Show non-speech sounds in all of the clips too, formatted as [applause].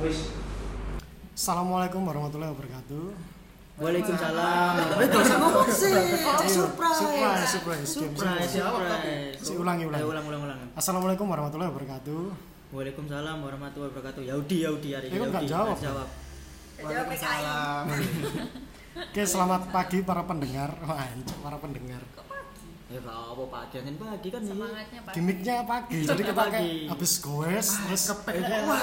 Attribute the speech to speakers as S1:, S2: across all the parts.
S1: Assalamualaikum warahmatullahi wabarakatuh.
S2: Waalaikumsalam.
S3: Eh, gak usah ngomong sih. Surprise.
S1: Surprise, surprise.
S2: Surprise, surprise.
S1: Si ulangi, ulangi.
S2: Eh, ulang, ulang, ulang.
S1: Assalamualaikum warahmatullahi wabarakatuh.
S2: Waalaikumsalam warahmatullahi wabarakatuh. Yaudi, Yaudi hari ini.
S1: Eh, kok nggak
S2: Yaudi.
S1: jawab?
S2: Jawab.
S3: Waalaikumsalam. [laughs]
S1: Oke, selamat pagi para pendengar. Wah, para pendengar.
S2: Ya gak apa pagi, kan pagi kan ini.
S4: semangatnya pak
S1: Gimiknya pagi. Jadi kita
S2: Pagi.
S1: kayak habis goes terus
S3: Waduh, wah.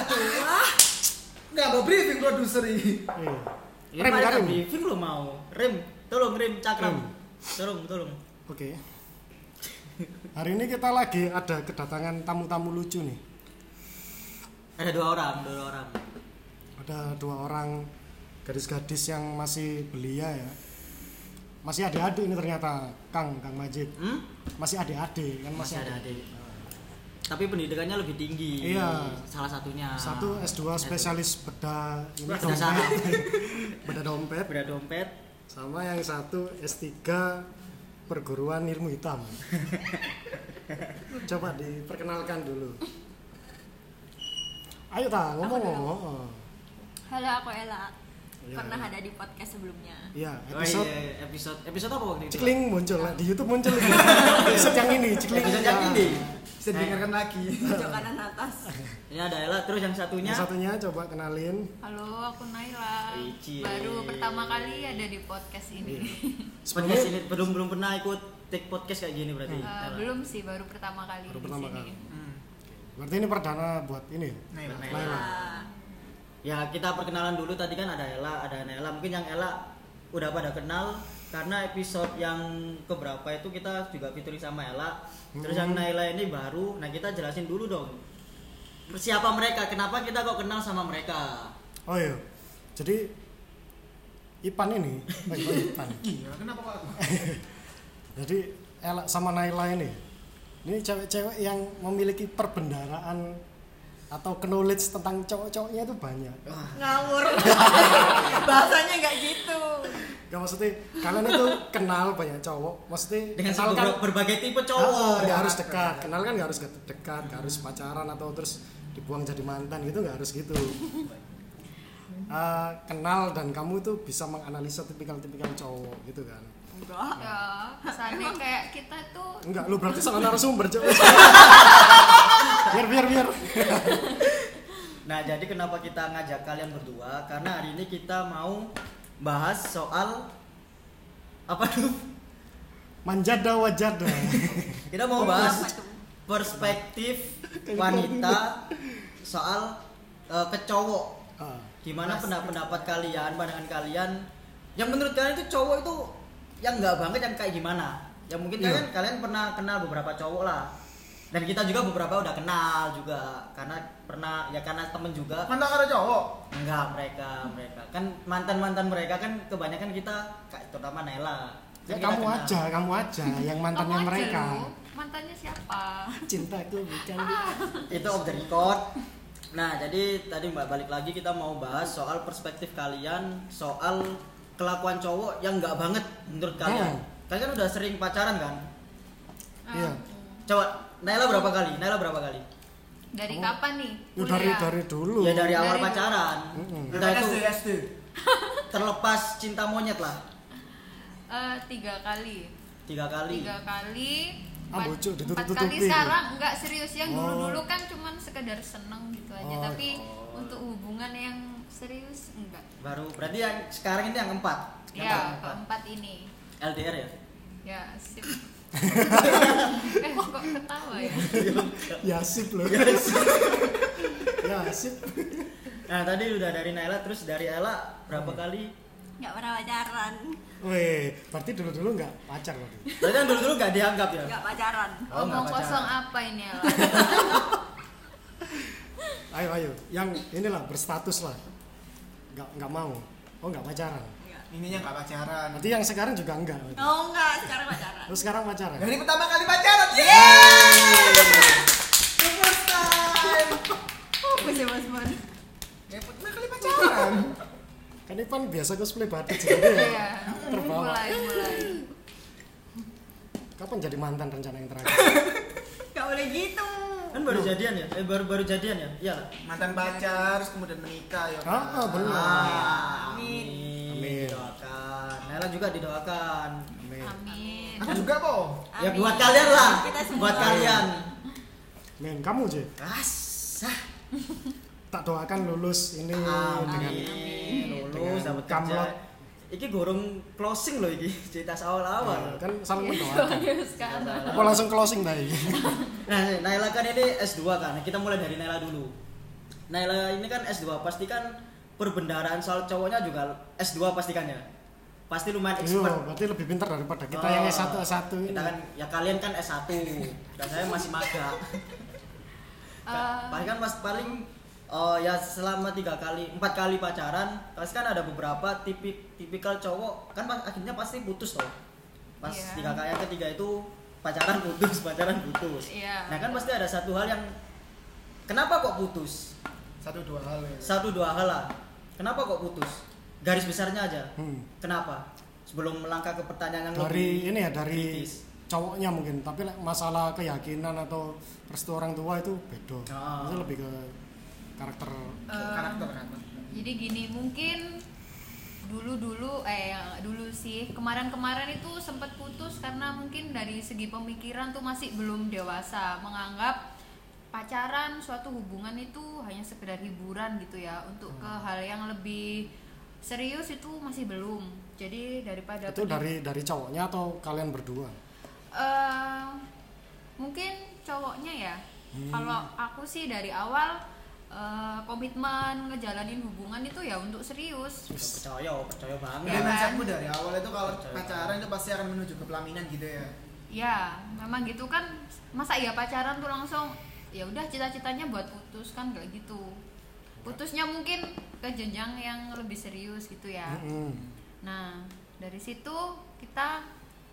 S3: Nggak mau briefing produser ini.
S1: Iya.
S2: Ini
S1: Rem, Karim.
S2: briefing lo mau. Rem, tolong rem cakram. Tolong, tolong.
S1: Oke. Hari ini kita lagi ada kedatangan tamu-tamu lucu nih.
S2: Ada dua orang, dua orang.
S1: Ada dua orang gadis-gadis yang masih belia ya. Masih adik-adik ini ternyata, Kang, Kang Majid.
S2: Hmm?
S1: Masih adik-adik kan
S2: Masih
S1: masih,
S2: ada adik. Tapi pendidikannya lebih tinggi.
S1: Iya.
S2: Salah satunya.
S1: Satu S2 spesialis bedah ini
S2: Bedah
S1: dompet. [laughs] bedah dompet
S2: Beda dompet.
S1: sama yang satu S3 perguruan ilmu hitam. [laughs] Coba diperkenalkan dulu. Ayo ta, ngomong ngomong.
S4: halo aku Ella
S1: Iya.
S4: pernah ada di podcast sebelumnya
S1: Iya,
S2: Oh
S1: episode
S2: iya, episode episode apa waktu itu?
S1: Cikling muncul lah di YouTube muncul [laughs] episode yang ini Cikling.
S2: Episode yang ini.
S3: Bisa didengarkan lagi.
S4: pojok kanan atas
S2: Ini ada Ella, terus yang satunya.
S1: Yang satunya coba kenalin.
S4: halo aku Naila
S2: Ici.
S4: baru pertama kali ada di podcast ini
S1: Iya. [laughs]
S2: Podcast
S1: Sebenarnya
S2: ini belum belum pernah ikut take podcast kayak gini berarti. Ella.
S4: belum sih baru pertama kali
S1: Baru
S4: di
S1: pertama
S4: sini
S1: kali. berarti ini perdana buat ini.
S3: Naila.
S1: Naila.
S4: Ah,
S2: Ya kita perkenalan dulu tadi kan ada Ella, ada Naila. Mungkin yang Ella udah pada kenal karena episode yang keberapa itu kita juga featuring sama Ella. Terus yang
S1: Hmm.
S2: Naila ini baru. Nah kita jelasin dulu dong. Siapa mereka? Kenapa kita kok kenal sama mereka?
S1: Oh iya. Jadi Ipan ini, iya, Ipan. [laughs]
S3: Iya, kenapa Pak? [laughs]
S1: Jadi Ella sama Naila ini, ini cewek-cewek yang memiliki perbendaraan atau knowledge tentang cowok-cowoknya itu banyak.
S4: ngawur [laughs] bahasanya nggak gitu
S1: Gak maksudnya kalian itu kenal banyak cowok, maksudnya
S2: Dengan
S1: kenal kan
S2: berba- berbagai tipe
S1: Ah,
S2: cowok.
S1: nggak harus dekat, kenal kan nggak harus dekat, nggak harus pacaran atau terus dibuang jadi mantan gitu nggak harus gitu. [laughs] Ah, kenal dan kamu itu bisa menganalisa tipikal-tipikal cowok gitu kan.
S4: Enggak ya kesannya kayak kita tuh
S1: Enggak, lu berarti salah narasumber, Cok. [laughs] biar biar biar.
S2: Nah, jadi kenapa kita ngajak kalian berdua? Karena hari ini kita mau bahas soal apa tuh?
S1: Manjada wajada.
S2: Kita mau bahas perspektif wanita soal eh, ke cowok.
S1: Ah,
S2: Gimana pendapat kalian, pandangan kalian? Yang menurut kalian itu cowok itu yang nggak banget yang kayak gimana? Yang mungkin
S1: Iya.
S2: kalian kalian pernah kenal beberapa cowok lah. Dan kita juga beberapa udah kenal juga karena pernah ya karena temen juga
S3: Mana ada cowok?
S2: Enggak mereka mereka kan mantan mantan mereka kan kebanyakan kita kayak terutama Nela.
S1: ya
S2: Kan kita
S1: kamu
S2: kenal.
S1: aja, kamu aja yang mantannya
S4: Kamu aja
S1: mereka.
S4: lu. mantannya siapa
S1: Cintaku bukan [laughs]
S2: Itu off the record. Nah jadi tadi mbak balik lagi kita mau bahas soal perspektif kalian soal kelakuan cowok yang nggak banget menurut kalian.
S1: Hmm.
S2: Kalian kan udah sering pacaran kan?
S1: Iya.
S2: Coba Naila berapa kali? Naila berapa kali?
S4: dari
S1: Kamu-
S4: kapan nih
S1: Ya, dari dari dulu.
S2: Ya dari awal
S4: Dari-
S2: pacaran.
S1: Mm-mm.
S2: Entah itu
S3: SD, SD. [laughs]
S2: terlepas cinta monyet lah.
S4: Eh, tiga kali
S2: Tiga kali.
S4: tiga kali
S1: Ah,
S4: empat-
S1: bocok,
S4: empat
S1: ditutup-tutupi.
S4: kali sekarang enggak serius yang
S1: Oh.
S4: dulu dulu kan cuman sekedar seneng gitu aja
S1: Oh.
S4: tapi
S2: Oh.
S4: untuk hubungan yang serius enggak
S2: Baru berarti yang sekarang ini yang keempat. Yang
S4: ya
S2: keempat.
S4: keempat ini
S2: LDR ya?
S4: ya sip [laughs] eh kok ketawa ya
S1: Ya sip loh. ya sip.
S2: Nah tadi udah dari Naila terus dari Ella berapa kali?
S5: nggak pernah pacaran
S1: Weh, berarti dulu-dulu nggak pacar berarti.
S2: Berarti kan dulu dulu gak dianggap ya?
S5: nggak pacaran
S2: Oh,
S4: omong
S2: nggak
S4: kosong
S2: pacaran.
S4: apa ini ya
S1: Ayo ayo, yang inilah berstatus lah. Nggak nggak mau. Oh nggak pacaran.
S3: Ininya nggak pacaran.
S1: Berarti yang sekarang juga enggak.
S5: oh enggak sekarang pacaran
S1: Terus sekarang pacaran.
S3: Dari pertama kali pacaran. Time.
S4: apa sih mas man
S3: Dari pertama kali pacaran.
S1: Kan Ipan biasa cosplay batik jadi ya.
S4: ya
S1: Terbawa.
S4: mulai mulai
S1: Kapan jadi mantan rencana yang terakhir?
S5: nggak boleh gitu
S2: Kan baru jadian ya? Eh baru baru jadian ya? Iya. lah.
S3: Mantan pacar, terus kemudian menikah ya.
S1: Ah, ah, benar.
S2: Ah,
S5: Amin.
S1: Amin.
S2: Didoakan. Nela juga didoakan.
S1: Amin.
S4: Amin.
S3: Aku juga kok.
S2: Ya
S5: Amin.
S2: buat kalian lah.
S5: Kita semua.
S2: Buat kalian.
S1: Men, kamu Je,
S2: Asah.
S1: tak doakan lulus ini dengan
S2: Amin. Lulus
S1: dengan
S2: dapat kerja. Iki gorong closing loh iki [laughs] cerita awal-awal.
S1: kan saling mendoakan.
S4: Serius kan?
S1: Apa langsung closing baik? [laughs]
S2: Nah, Naila kan ini S2 kan. Kita mulai dari Naila dulu. Naila ini kan S2, pasti kan perbendaraan soal cowoknya juga S2 pastikan ya. Pasti lumayan
S1: Iya,
S2: expert.
S1: berarti lebih pintar daripada kita
S2: Oh,
S1: yang S1 S1 ini.
S2: Kita kan ya kalian kan S1 dan saya masih magang. [laughs]
S4: Eh,
S2: paling kan mas paling oh ya selama tiga kali empat kali pacaran pasti kan ada beberapa tipik tipikal cowok kan pas- akhirnya pasti putus toh pas
S4: Iya.
S2: tiga kali yang ketiga itu pacaran putus [laughs] pacaran putus
S4: Iya.
S2: nah kan pasti ada satu hal yang kenapa kok putus
S3: Satu dua hal ya.
S2: satu dua hal lah kenapa kok putus garis besarnya aja
S1: Hmm.
S2: kenapa sebelum melangkah ke pertanyaan yang
S1: Dari
S2: lebih
S1: ini ya dari
S2: kritis.
S1: cowoknya mungkin, tapi masalah keyakinan atau restu orang tua itu beda.
S2: Ah.
S1: Itu lebih ke karakter
S4: eh,
S3: Karakter karakter.
S4: jadi gini mungkin dulu dulu eh yang dulu sih kemarin kemarin itu sempat putus karena mungkin dari segi pemikiran tuh masih belum dewasa menganggap pacaran suatu hubungan itu hanya sekedar hiburan gitu ya untuk ke hal yang lebih serius itu masih belum jadi daripada
S1: itu dari dari cowoknya atau kalian berdua?
S4: Eh, mungkin cowoknya ya kalau aku sih dari awal eh, komitmen ngejalanin hubungan itu ya untuk serius
S2: Ya, percaya percaya banget
S4: Ya
S3: Jadi
S4: kan?
S3: mindsetmu dari awal itu kalau
S2: Percaya.
S3: pacaran itu pasti akan menuju ke pelaminan gitu ya.
S4: ya memang gitu kan masa iya pacaran tuh langsung ya udah cita-citanya buat putus kan gak gitu putusnya mungkin ke jenjang yang lebih serius gitu ya
S1: Mm-mm.
S4: Nah, dari situ kita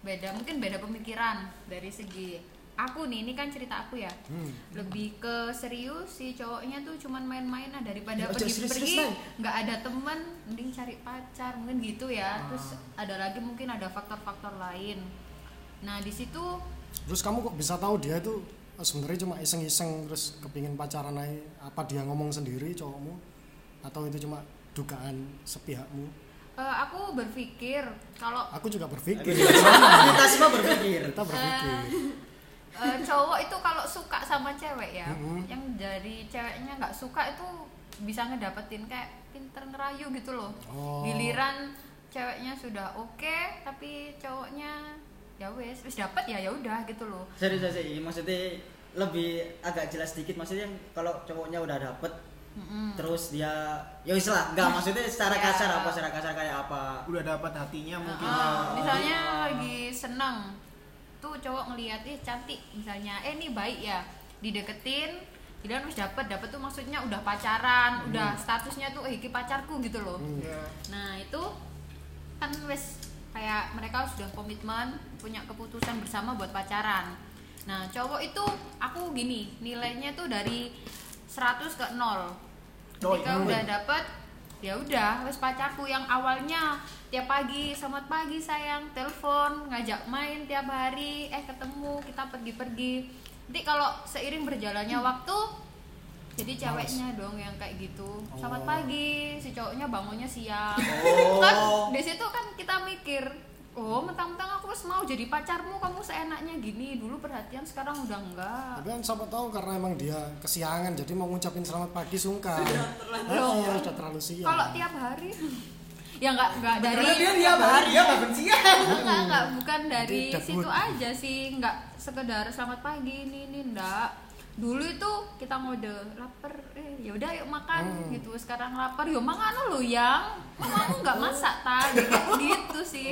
S4: beda, mungkin beda pemikiran dari segi aku nih, ini kan cerita aku ya.
S1: Hmm.
S4: Lebih ke serius si cowoknya tuh cuman main-main lah daripada
S2: Ya, aja
S4: pergi-pergi nggak ada temen, mending cari pacar, mungkin gitu ya. Terus ada lagi mungkin ada faktor-faktor lain. Nah, di situ
S1: Terus kamu kok bisa tahu dia itu eh, sebenarnya cuma iseng-iseng terus kepingin pacaran aja? Apa dia ngomong sendiri cowokmu? Atau itu cuma dugaan sepihakmu?
S4: eh, aku berpikir kalau
S1: Aku juga berpikir.
S2: kita semua berpikir
S1: Kita berpikir.
S4: Eh, cowok itu kalau suka sama cewek ya,
S1: Mhm.
S4: yang dari ceweknya nggak suka itu bisa ngedapetin kayak pinter ngerayu gitu loh.
S1: Oh.
S4: Giliran ceweknya sudah oke, tapi cowoknya ya wes, wes dapet ya ya udah gitu loh.
S2: serius sih maksudnya lebih agak jelas sedikit maksudnya kalau cowoknya udah dapet
S4: Mm-mm.
S2: terus dia ya wis lah nggak maksudnya secara [laughs]
S4: Ya.
S2: kasar apa secara kasar kayak apa
S3: Udah dapat hatinya mungkin. Ya.
S4: Ah, misalnya lagi seneng tuh cowok ngeliat ih cantik misalnya eh ini baik ya dideketin Giliran wis dapet, dapet tuh maksudnya udah pacaran, udah statusnya tuh eh iki pacarku gitu loh.
S1: Hmm.
S3: Ya.
S4: Nah itu kan wes kayak mereka sudah komitmen punya keputusan bersama buat pacaran. Nah cowok itu aku gini nilainya tuh dari 100 ke 0
S3: Oh,
S4: Ketika
S3: iya.
S4: udah dapet ya udah wes pacarku yang awalnya tiap pagi selamat pagi sayang. Telepon ngajak main tiap hari eh ketemu kita pergi-pergi. Nanti kalau seiring berjalannya waktu jadi ceweknya dong yang kayak gitu. Selamat
S1: Oh.
S4: pagi si cowoknya bangunnya siang.
S2: Oh.
S4: kan di situ kan kita mikir oh mentang-mentang aku wes mau jadi pacarmu kamu seenaknya gini dulu perhatian sekarang udah enggak
S1: Tapi kan siapa tahu karena emang dia kesiangan jadi mau ngucapin selamat pagi sungkan.
S4: terlanjur.
S1: Ah, sudah terlalu siang.
S4: kalau tiap hari ya nggak nggak dari
S3: dia tiap hari dia bangun siang.
S4: enggak enggak bukan dari
S1: Jadi
S4: situ aja sih enggak sekedar selamat pagi ini ini enggak dulu itu kita ngode lapar eh ya udah yuk makan
S1: Hmm.
S4: gitu sekarang lapar yuk makan lo yang mamamu nggak masak tadi gitu sih.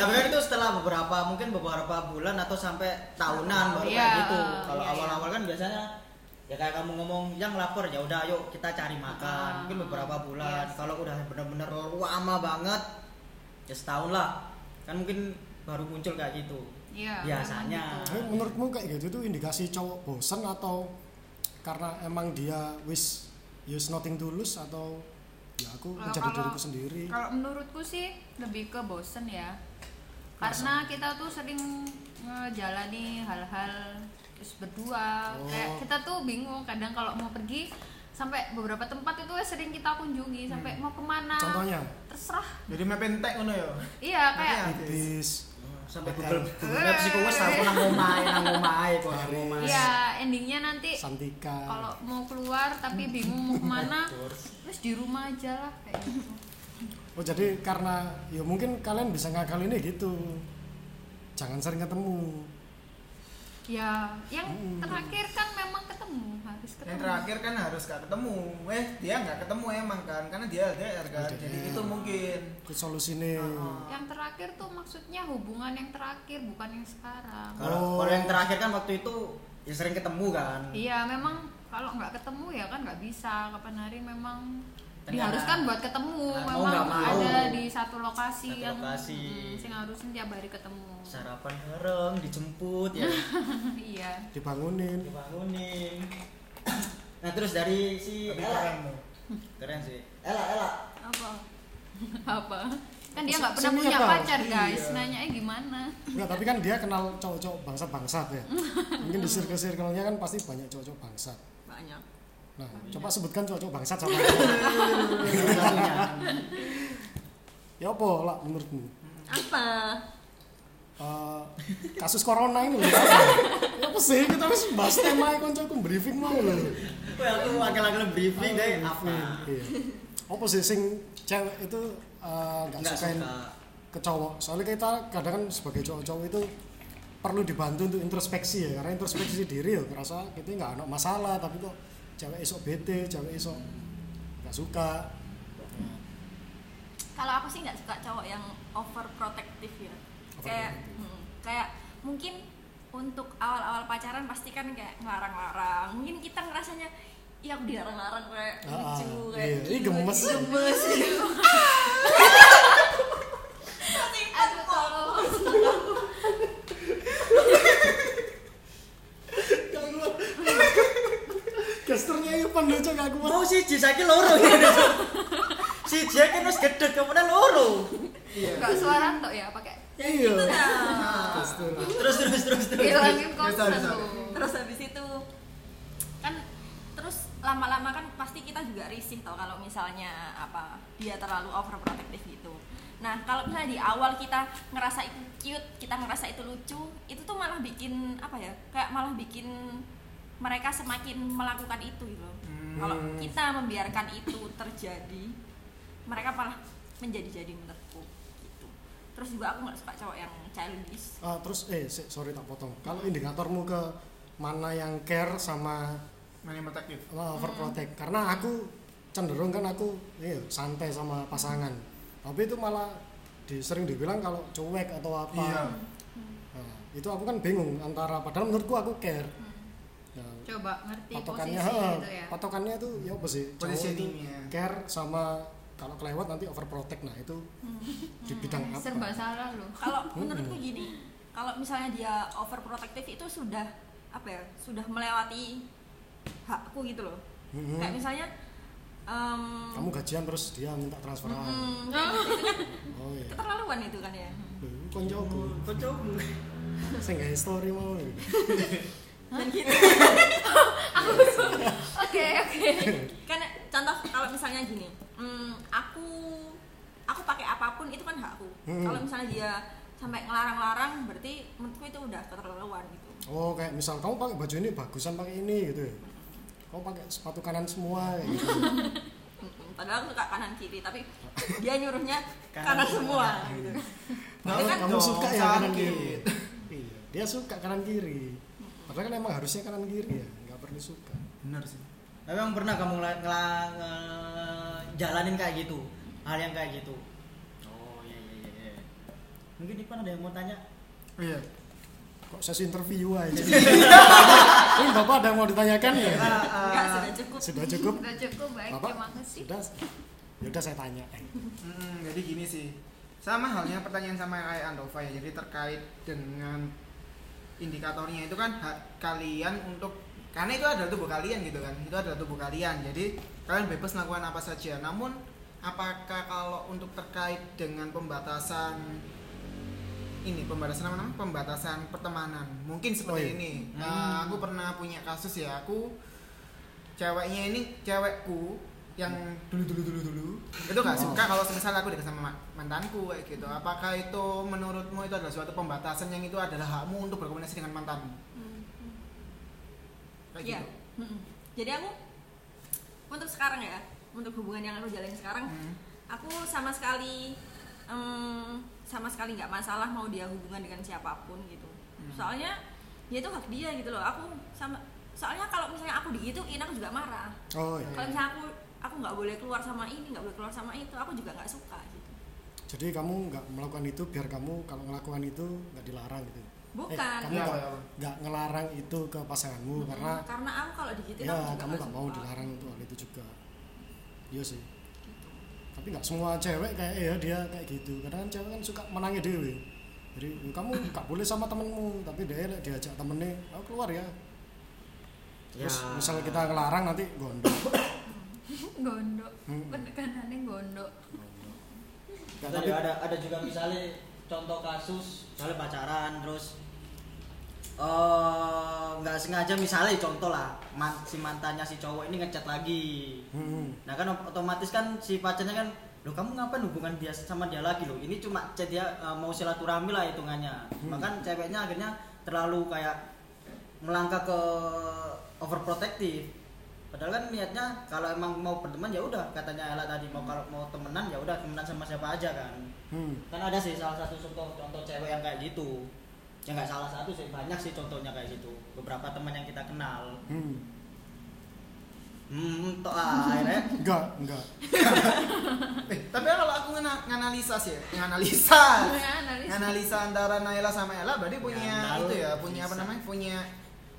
S2: Tapi kan itu setelah beberapa mungkin beberapa bulan atau sampai tahunan baru
S4: Iya,
S2: kayak gitu. Kalau
S4: iya, iya.
S2: awal-awal kan biasanya ya kayak kamu ngomong yang lapar ya udah yuk kita cari makan.
S4: Ah,
S2: mungkin beberapa bulan.
S4: Yes.
S2: kalau udah bener-bener lama banget ya setahun lah. Kan mungkin baru muncul kayak gitu.
S4: Iya,
S2: biasanya.
S1: Tapi menurutmu kayak gitu itu indikasi cowok bosan atau karena emang dia wish use nothing to lose atau ya aku menjadi
S4: kalau-
S1: diriku sendiri.
S4: Kalau menurutku sih lebih ke bosen ya. Karena kita tuh sering ngejalani hal-hal terus berdua
S1: Oh.
S4: kayak kita tuh bingung kadang kalau mau pergi sampai beberapa tempat itu sering kita kunjungi sampai mau ke mana
S1: Contohnya
S4: terserah
S3: Jadi map entek ngono ya.
S4: iya kayak
S1: bis
S2: sampai. Google Google Maps sih kok tahu nang omahe nang omahe kok nang
S1: Paris.
S2: omahe.
S4: iya endingnya nanti
S1: Santika.
S4: kalau mau keluar tapi bingung mau ke mana [laughs] terus di rumah aja lah kayak gitu
S1: Oh jadi karena ya mungkin kalian bisa ngakal ini gitu. Jangan sering ketemu.
S4: ya yang
S1: Hmm.
S4: terakhir kan memang ketemu ketemu
S3: Yang terakhir kan harus gak ketemu. Eh, dia nggak ketemu emang kan karena dia LDR kan.
S1: LDR.
S3: Jadi itu mungkin.
S1: Ke solusi nih.
S3: Heeh.
S4: yang terakhir tuh maksudnya hubungan yang terakhir bukan yang sekarang
S2: Kalau
S1: Oh.
S2: kalau yang terakhir kan waktu itu ya sering ketemu kan.
S4: iya memang kalau nggak ketemu ya kan nggak bisa kapan hari memang
S2: Ternyata-
S4: diharuskan buat ketemu
S2: Nah, mau
S4: memang
S2: nggak mau.
S4: ada di satu lokasi
S2: Satu
S4: yang
S2: lokasi.
S4: mm, sing harusnya tiap hari ketemu
S2: Sarapan bareng, dijemput ya, [laughs]
S4: iya
S1: Dibangunin.
S2: dibangunin. Nah, terus dari si
S3: Tapi
S2: Ella.
S3: keren.
S2: Keren sih. Ella, Ella.
S5: Apa? [laughs]
S4: apa kan dia nggak pernah punya pacar guys
S3: iya.
S4: nanya gimana
S1: Enggak, tapi kan dia kenal cowok-cowok bangsat-bangsat ya. Mungkin di circle-circle-nya kan pasti banyak cowok-cowok bangsat.
S5: Banyak.
S1: Nah, coba sebutkan cowok-cowok bangsat sama [laughs] Ya apa lah menurutmu?
S5: Apa?
S1: Eh, kasus corona ini loh. apa sih kita harus bahas tema koncoku briefing mau loh.
S2: Wah, aku wakil-wakil briefing deh apa?
S1: Iya. Apa sih sing cewek itu eh, nggak sukain
S2: suka.
S1: ke cowok? Soalnya kita kadang kan sebagai cowok-cowok itu perlu dibantu untuk introspeksi ya karena introspeksi diri ya ngerasa kita nggak ada masalah tapi kok cewek esok bete cewek esok nggak suka
S5: Kalau aku sih nggak suka cowok yang overprotective ya. Kayak hmm, kayak mungkin untuk awal-awal pacaran pasti kan kayak ngelarang-larang. Mungkin kita ngerasanya ya aku dilarang-larang kayak
S1: Ah,
S5: lucu
S1: iya.
S5: kayak
S1: Ih,
S5: cute,
S1: gemes.
S5: gemes gitu.
S4: aduh tolong
S1: Gesternya lucu gak kuat
S2: Mau si Jisaki loro ya. Si Jack kan wis gedhe kemudian loro.
S4: nggak suara tok ya pakai
S1: iya.
S5: Nah,
S1: gestur
S2: Terus terus terus. Terus.
S4: hilangin konsen tuh.
S5: terus habis itu kan terus lama-lama kan pasti kita juga risih tau kalau misalnya apa dia terlalu overprotective gitu. Nah kalau misalnya di awal kita ngerasa itu cute kita ngerasa itu lucu itu tuh malah bikin apa ya kayak malah bikin mereka semakin melakukan itu gitu loh. kalau kita membiarkan itu terjadi mereka malah menjadi-jadi menurutku gitu terus juga aku nggak suka cowok yang childish.
S1: Ah, terus eh si- sorry tak potong. Kalau indikatormu ke mana yang care sama
S3: Mana yang protektif?
S1: sama overprotect karena aku cenderung kan aku iya, santai sama pasangan. Tapi itu malah di, sering dibilang kalau cuek atau apa.
S3: Iya.
S1: Nah, itu aku kan bingung antara padahal menurutku aku care. Nah,
S4: coba ngerti
S1: patokannya
S4: posisi
S1: ha,
S4: gitu ya.
S1: patokannya itu ya apa sih? Cowok itu
S3: Positioningnya.
S1: care sama kalau kelewat nanti overprotect nah itu di bidang apa?
S4: Serba salah loh.
S5: Kalau menurutku gini kalau misalnya dia overprotective itu sudah apa ya sudah melewati hakku gitu loh.
S1: Mm-mm.
S5: kayak misalnya em,
S1: kamu gajian terus dia minta transferan.
S5: Mm, kayak gitu, itu kan [laughs]
S1: oh iya.
S5: keterlaluan itu kan ya.
S1: Lho, koncoku.
S2: Kocokmu. [laughs]
S1: sing gawe story mau.
S5: Dan [laughs] gitu.
S4: Oke oke.
S5: Kan contoh kalau misalnya gini mm, aku aku pakai apa pun itu kan hakku
S1: Mm.
S5: kalau misalnya dia sampai ngelarang-larang berarti menurutku itu udah keterlaluan gitu.
S1: Oh kayak misal kamu pakai baju ini bagusan pakai ini gitu ya? Kamu pakai sepatu kanan semua gitu [laughs]
S5: padahal aku suka kanan kiri tapi [laughs] dia nyuruhnya
S2: Kanan
S5: kanan, semua. Gitu
S1: Nah,
S5: kan
S1: kamu
S3: dong,
S1: suka ya kanan kiri? Iya dia suka kanan kiri. Padahal kan emang harusnya kanan kiri ya nggak perlu suka.
S3: Bener sih.
S2: Tapi emang pernah kamu ngela- ngela- nge- jalanin kayak gitu, hal yang kayak gitu. Oh iya iya iya. iya. Mungkin Ipan ada yang mau tanya?
S3: Iya.
S1: kok sesi interview aja [laughs] ini bapak ada yang mau ditanyakan ya
S5: enggak sudah cukup
S1: sudah cukup
S4: udah cukup baik
S1: bapak
S4: terima kasih
S1: sudah yaudah saya tanya
S3: Mm, jadi gini sih. Sama halnya pertanyaan sama kayak Andova ya. Jadi terkait dengan indikatornya itu kan hak kalian untuk karena itu adalah tubuh kalian gitu kan. Itu adalah tubuh kalian. Jadi kalian bebas melakukan apa saja. Namun apakah kalau untuk terkait dengan pembatasan ini pembatasan apa namanya pembatasan pertemanan mungkin seperti
S1: Oh, iya.
S3: ini
S2: Hmm.
S3: Nah, aku pernah punya kasus ya aku ceweknya ini cewekku yang dulu dulu dulu dulu itu gak
S1: Oh.
S3: suka kalau semisal aku dekat sama ma- mantanku kayak gitu apakah itu menurutmu itu adalah suatu pembatasan yang itu adalah hakmu untuk berkomunikasi dengan mantanmu. Kayak
S5: Iya.
S3: gitu
S5: Mm-mm. Jadi aku untuk sekarang ya, untuk hubungan yang aku jalani sekarang,
S3: Hmm.
S5: aku sama sekali em, sama sekali nggak masalah mau dia hubungan dengan siapa pun gitu.
S3: Hmm.
S5: Soalnya ya itu hak dia gitu loh. Aku sama soalnya kalau misalnya aku digituin aku juga marah.
S1: oh iya.
S5: Kalau misalnya aku aku nggak boleh keluar sama ini, nggak boleh keluar sama itu, aku juga nggak suka gitu.
S1: jadi kamu nggak melakukan itu biar kamu kalau melakukan itu nggak dilarang gitu
S5: Bukan.
S1: eh, kamu
S3: Iya,
S1: nggak nggak ngelarang itu ke pasanganmu
S5: Mm-mm.
S1: karena
S5: karena aku kalau digituin
S1: ya
S5: aku juga
S1: kamu
S5: nggak
S1: mau dilarang untuk hal itu juga iya sih
S5: Gitu.
S1: tapi nggak semua cewek kayak ya dia kayak gitu kadang kan cewek kan suka menangis dewe jadi "Ya, kamu nggak boleh sama temenmu tapi dia lek diajak temennya oh keluar ya terus
S2: Ya.
S1: misal kita ngelarang nanti gondok [laughs]
S4: gondok
S1: Hmm.
S4: penekanannya gondok
S1: Nggak,
S2: Tadi
S1: tapi
S2: ada ada juga misalnya contoh kasus misalnya pacaran terus eh nggak sengaja misalnya contoh lah man- si mantannya si cowok ini ngechat lagi.
S1: Hmm,
S2: nah kan ot- otomatis kan si pacarnya kan lo kamu ngapain hubungan dia sama dia lagi? Lo ini cuma chat dia eh, mau silaturahmi lah hitungannya. Bahkan ceweknya akhirnya terlalu kayak melangkah ke overprotective. Padahal kan niatnya kalau emang mau berteman ya udah katanya Ella tadi mau kalau mau temenan ya udah temenan sama siapa aja kan.
S1: Hmm.
S2: kan ada sih salah satu contoh contoh cewek yang kayak gitu ya nggak salah satu sih. Banyak sih contohnya kayak gitu. Beberapa teman yang kita kenal.
S1: Hmm.
S2: hmm toh ah, akhirnya. [laughs]
S1: Enggak enggak [laughs]
S3: eh tapi kalau aku ngana- nganalisa sih ya. Nganalisa.
S4: Ya, analis.
S3: analisa antara Naila sama Ella berarti punya
S2: Ya,
S3: itu ya punya apa namanya? Punya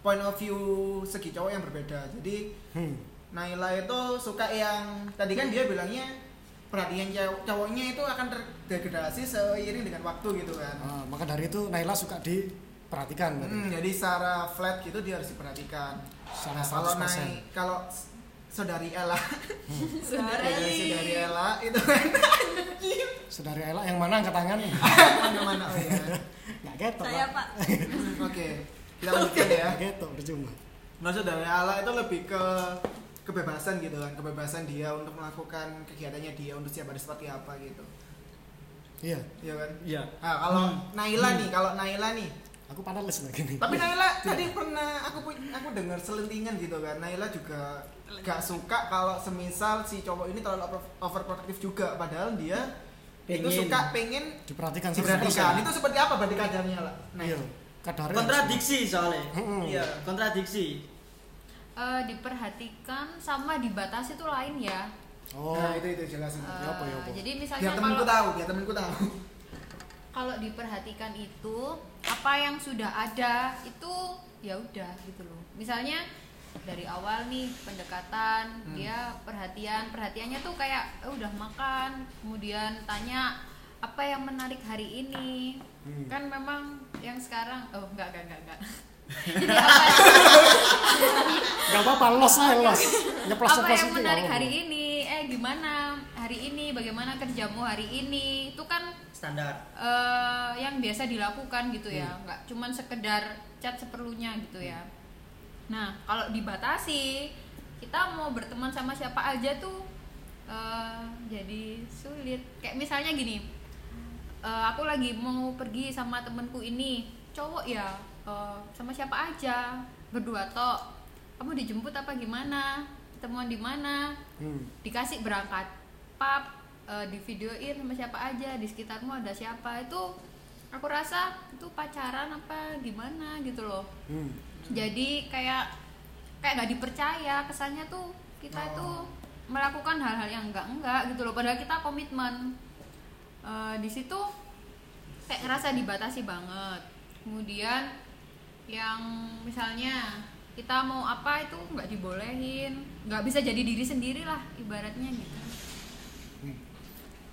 S3: point of view segi cowok yang berbeda. Jadi
S1: hmm.
S3: Naila itu suka yang tadi kan dia bilangnya perhatian cowok cowoknya itu akan terdegradasi seiring dengan waktu gitu kan.
S1: Ah, maka dari itu Naila suka diperhatikan.
S3: Hmm, jadi secara flat gitu dia harus diperhatikan.
S1: Secara
S3: Nah, kalau
S1: 100%.
S3: naik kalau saudari Ella. [laughs]
S5: Saudari.
S3: saudari. Ella itu kan. [laughs]
S1: Saudari Ella yang mana angkat tangan? [laughs]
S3: Mana mana? Oh ya
S1: nggak ketok
S5: Saya
S1: Pak.
S5: Pak.
S3: oke kita lanjutkan ya.
S1: Nggak ketok percuma.
S3: Maksud dari Allah itu lebih ke kebebasan gitu kan kebebasan dia untuk melakukan kegiatannya dia untuk siapa ada seperti apa gitu.
S1: Iya.
S3: Iya kan?
S2: Iya.
S3: Nah, kalau
S2: Hmm.
S3: Naila nih kalau Naila nih.
S1: Aku panas lagi nih.
S3: Tapi Naila [laughs] tadi pernah aku aku dengar selentingan gitu kan. Naila juga gak suka kalau semisal si cowok ini terlalu over- overprotective juga. Padahal dia itu
S2: Pengen.
S3: suka pengen
S1: diperhatikan
S3: diperhatikan.
S1: 100%.
S3: itu seperti apa berarti kadarnya lah nah
S1: iya. Kadarnya
S2: kontradiksi soalnya.
S1: Hmm.
S2: iya kontradiksi
S4: Eh, diperhatikan sama dibatasi tuh lain ya
S1: oh
S3: nah itu itu jelasin
S4: Eh,
S1: Ya apa, ya apa?
S4: jadi misalnya
S3: biar temanku
S4: kalau
S3: tahu biar temanku tahu
S4: kalau diperhatikan itu apa yang sudah ada itu ya udah gitu loh misalnya dari awal nih pendekatan
S3: Hmm.
S4: dia perhatian perhatiannya tuh kayak eh, udah makan kemudian tanya apa yang menarik hari ini
S1: Hmm.
S4: kan memang yang sekarang oh enggak enggak enggak enggak [laughs] jadi apa?
S1: Nggak apa-apa los lah los. nyeplos
S4: apa yang menarik hari ini? Eh gimana hari ini? Bagaimana kerjamu hari ini? Itu kan
S2: standar.
S4: eh, yang biasa dilakukan gitu ya.
S1: Hmm.
S4: nggak cuman sekedar chat seperlunya gitu ya. Nah kalau dibatasi kita mau berteman sama siapa aja tuh eh, jadi sulit. Kayak misalnya gini eh, aku lagi mau pergi sama temenku ini. Cowok ya eh, sama siapa aja? Berdua tok. Kamu dijemput apa gimana? Ketemuan di mana?
S1: Hmm.
S4: dikasih berangkat pap eh, di videoin sama siapa aja di sekitarmu ada siapa. Itu aku rasa itu pacaran apa gimana gitu loh.
S1: Hmm.
S4: jadi kayak kayak nggak dipercaya. Kesannya tuh kita
S3: Oh.
S4: itu melakukan hal-hal yang enggak enggak gitu loh. Padahal kita komitmen. Eh, di situ kayak ngerasa dibatasi banget. Kemudian yang misalnya kita mau apa itu nggak dibolehin nggak bisa jadi diri sendiri lah ibaratnya gitu.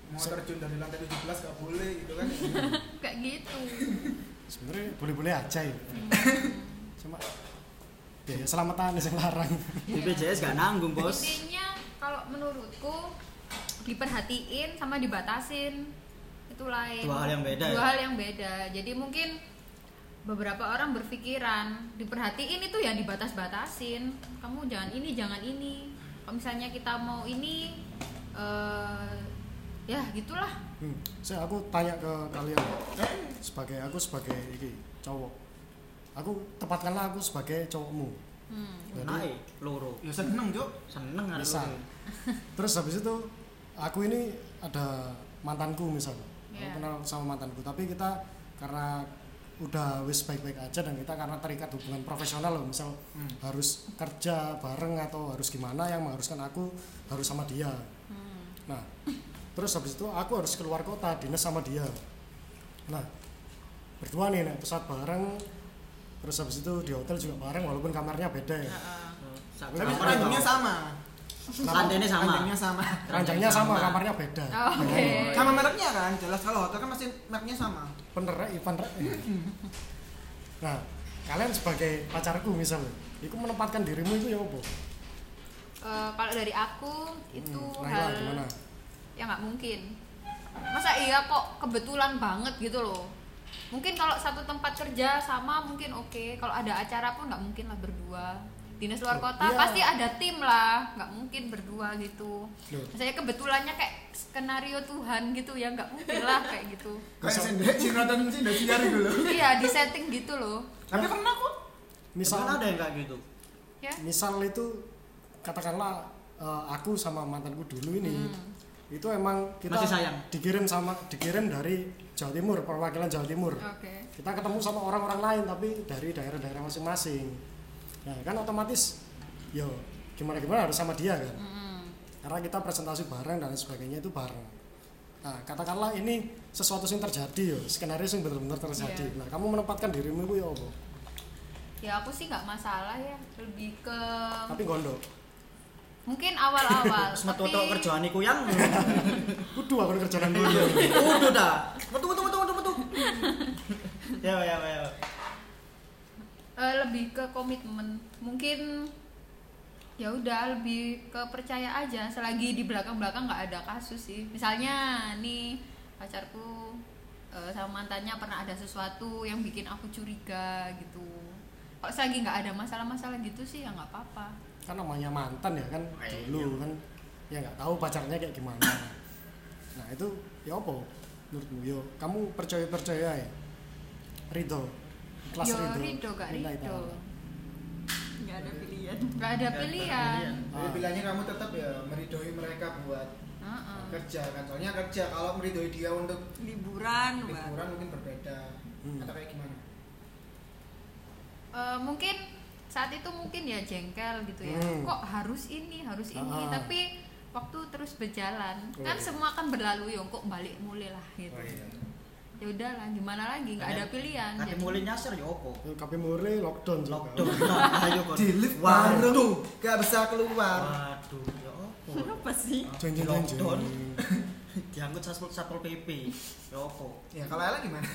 S3: Mau terjun dari lantai 17 gak boleh gitu kan? [laughs]
S4: Kayak gitu.
S1: Sebenarnya boleh-boleh aja ya. Cuma biaya selamatan yang larang.
S2: BPJS gak nanggung bos.
S4: Intinya kalau menurutku diperhatiin sama dibatasin. Itu lain.
S2: Dua hal yang beda
S4: dua
S2: ya?
S4: hal yang beda. Jadi mungkin beberapa orang berpikiran diperhatiin itu ya dibatas-batasin kamu jangan ini jangan ini kalau misalnya kita mau ini eh ya gitulah
S1: hmm. saya aku tanya ke kalian sebagai aku sebagai ini cowok aku tempatkanlah aku sebagai cowokmu
S4: hmm.
S1: Jadi-
S2: Naik loro.
S3: ya seneng Cuk.
S2: Seneng kan
S1: terus habis itu aku ini ada mantanku misalnya
S4: Iya.
S1: aku kenal sama mantanku tapi kita karena udah wis baik-baik aja dan kita karena terikat hubungan profesional loh misal
S3: Hmm.
S1: harus kerja bareng atau harus gimana yang mengharuskan aku harus sama dia
S4: Hmm.
S1: nah terus habis itu aku harus keluar kota dinas sama dia nah berdua nih naik pesawat bareng terus habis itu di hotel juga bareng walaupun kamarnya beda ya
S4: Heeh.
S2: Sak
S3: tapi
S2: kamar
S3: ranjangnya
S2: itu.
S3: sama.
S2: Ranjangnya sama.
S3: ranjangnya sama
S1: sama. kamarnya beda.
S4: Oh, oke.
S3: Sama mereknya kan jelas kalau hotel kan masih mereknya sama.
S1: Bener rek. Nah kalian sebagai pacarku misalnya itu menempatkan dirimu itu ya apa?
S4: Eh, kalau dari aku itu
S1: Hmm, nah,
S4: hal
S1: gimana?
S4: ya nggak mungkin. Masa iya kok kebetulan banget gitu loh? Mungkin kalau satu tempat kerja sama mungkin oke kalau ada acara pun nggak mungkin lah berdua dinas luar kota
S1: Iya.
S4: pasti ada tim lah nggak mungkin berdua gitu
S1: Loh.
S4: saya kebetulannya kayak skenario Tuhan gitu ya nggak mungkin lah kayak gitu
S3: kayak
S1: Misal-
S3: sendiri sinetron sih udah siar dulu
S4: iya di setting gitu loh
S3: tapi pernah kok
S1: misal
S2: ada yang kayak gitu.
S4: ya
S1: misal itu katakanlah eh, aku sama mantanku dulu ini
S4: Hmm.
S1: itu emang kita
S2: Masih sayang?
S1: dikirim sama dikirim dari Jawa Timur perwakilan Jawa Timur
S4: oke
S1: kita ketemu sama orang-orang lain tapi dari daerah-daerah masing-masing nah kan otomatis yo gimana gimana harus sama dia kan
S4: Mm-mm.
S1: karena kita presentasi bareng dan sebagainya itu bareng nah katakanlah ini sesuatu yang terjadi yo skenario yang benar-benar terjadi
S4: Iya.
S1: nah kamu menempatkan dirimu itu ya apa
S4: ya aku sih nggak masalah ya lebih ke
S1: tapi gondok
S4: mungkin awal-awal [laughs]
S2: metu tok kerjaan iku yang [laughs]
S1: kudu aku kerjaan [laughs] dulu
S2: udah dah. Metu metu metu metu metu. Ya ya ya.
S4: Eh, lebih ke komitmen. Mungkin ya udah lebih ke percaya aja. Selagi di belakang belakang nggak ada kasus sih. Misalnya nih pacarku eh, sama mantannya pernah ada sesuatu yang bikin aku curiga gitu. Kalau selagi nggak ada masalah-masalah gitu sih ya nggak apa-apa.
S1: Kan namanya mantan ya kan
S2: Eh,
S1: dulu kan. Ya nggak tahu pacarnya kayak gimana. Nah itu ya apa? Menurutmu? Yo kamu percaya percaya ya? Ridho kelas
S4: yo
S1: Ridho
S4: rido gak rido
S1: ta'ala.
S5: nggak ada pilihan
S4: nggak ada pilihan
S2: pilihan.
S3: Tapi pilihannya kamu tetap ya meridoi mereka buat
S4: Heeh.
S3: kerja kan soalnya kerja kalau meridoi dia untuk
S5: liburan
S3: liburan mungkin berbeda
S1: Hmm.
S3: atau kayak gimana
S4: Eh, mungkin saat itu mungkin ya jengkel gitu ya
S1: Hmm.
S4: kok harus ini harus ini
S1: Ah.
S4: tapi waktu terus berjalan
S1: Oh,
S4: kan
S1: iya.
S4: semua kan berlalu ya kok balik mulai lah gitu
S1: Oh, iya.
S4: Ya udahlah gimana lagi nggak ada pilihan jadi
S2: mulai nyasar ya opo.
S1: Yo, KP Mure lockdown juga
S2: Lockdown. Nah, Ayo kon.
S3: di lift
S2: Waduh.
S3: baru gak bisa keluar
S2: Waduh, ya opo.
S5: apa sih
S1: jeng.
S2: Lockdown. [laughs] Diangkut satpol satpol PP. Ya opo.
S3: ya kalau Ella gimana [laughs]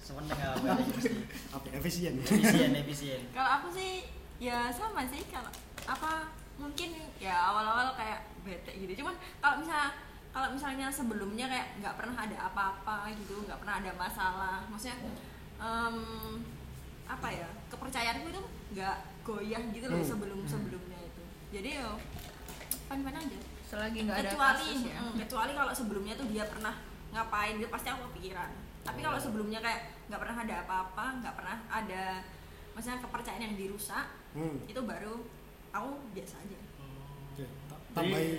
S2: Semeneng apa ya mesti.
S1: apa efisien ya
S2: Efisien efisien.
S5: kalau aku sih ya sama sih kalau apa mungkin ya awal-awal kayak bete gitu cuman kalau misalnya kalau misalnya sebelumnya kayak nggak pernah ada apa-apa gitu nggak pernah ada masalah maksudnya em, apa ya kepercayaanku itu nggak goyah gitu loh
S1: Hmm.
S5: sebelum sebelumnya itu. Jadi yo fun fun aja.
S4: Selagi nggak ada
S5: kecuali
S4: kasus ya.
S5: mm, kecuali kalau sebelumnya tuh dia pernah ngapain gitu pasti aku kepikiran. Tapi kalau sebelumnya kayak nggak pernah ada apa-apa nggak pernah ada maksudnya kepercayaan yang dirusak
S1: hmm.
S5: itu baru aku biasa aja.
S1: Oke, ta- tambahi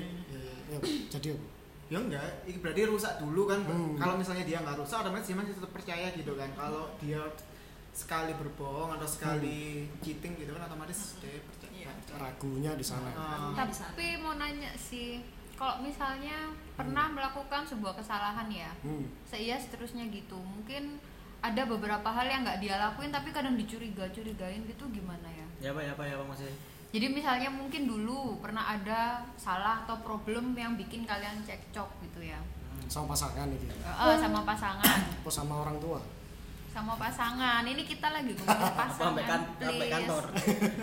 S1: ya, jadi apa
S3: ya enggak ini berarti rusak dulu kan
S1: Hmm.
S3: kalau misalnya dia nggak rusak otomatis dia masih tetap percaya gitu kan kalau dia sekali berbohong atau sekali cheating gitu kan otomatis dia percaya, percaya.
S1: ragunya di sana
S5: sana.
S4: tapi mau nanya sih kalau misalnya pernah melakukan sebuah kesalahan ya
S1: hmm.
S4: saya seterusnya gitu mungkin ada beberapa hal yang nggak dia lakuin tapi kadang dicuriga curigain gitu gimana ya
S2: Ya apa ya apa ya apa maksudnya?
S4: Jadi misalnya mungkin dulu pernah ada salah atau problem yang bikin kalian cekcok gitu ya
S1: sama pasangan ini
S4: Eh, sama pasangan
S1: apa sama orang tua
S4: sama pasangan ini kita lagi ngomongin [laughs]
S2: sampai
S4: pasangan
S2: kan sampai
S4: please.
S2: kantor?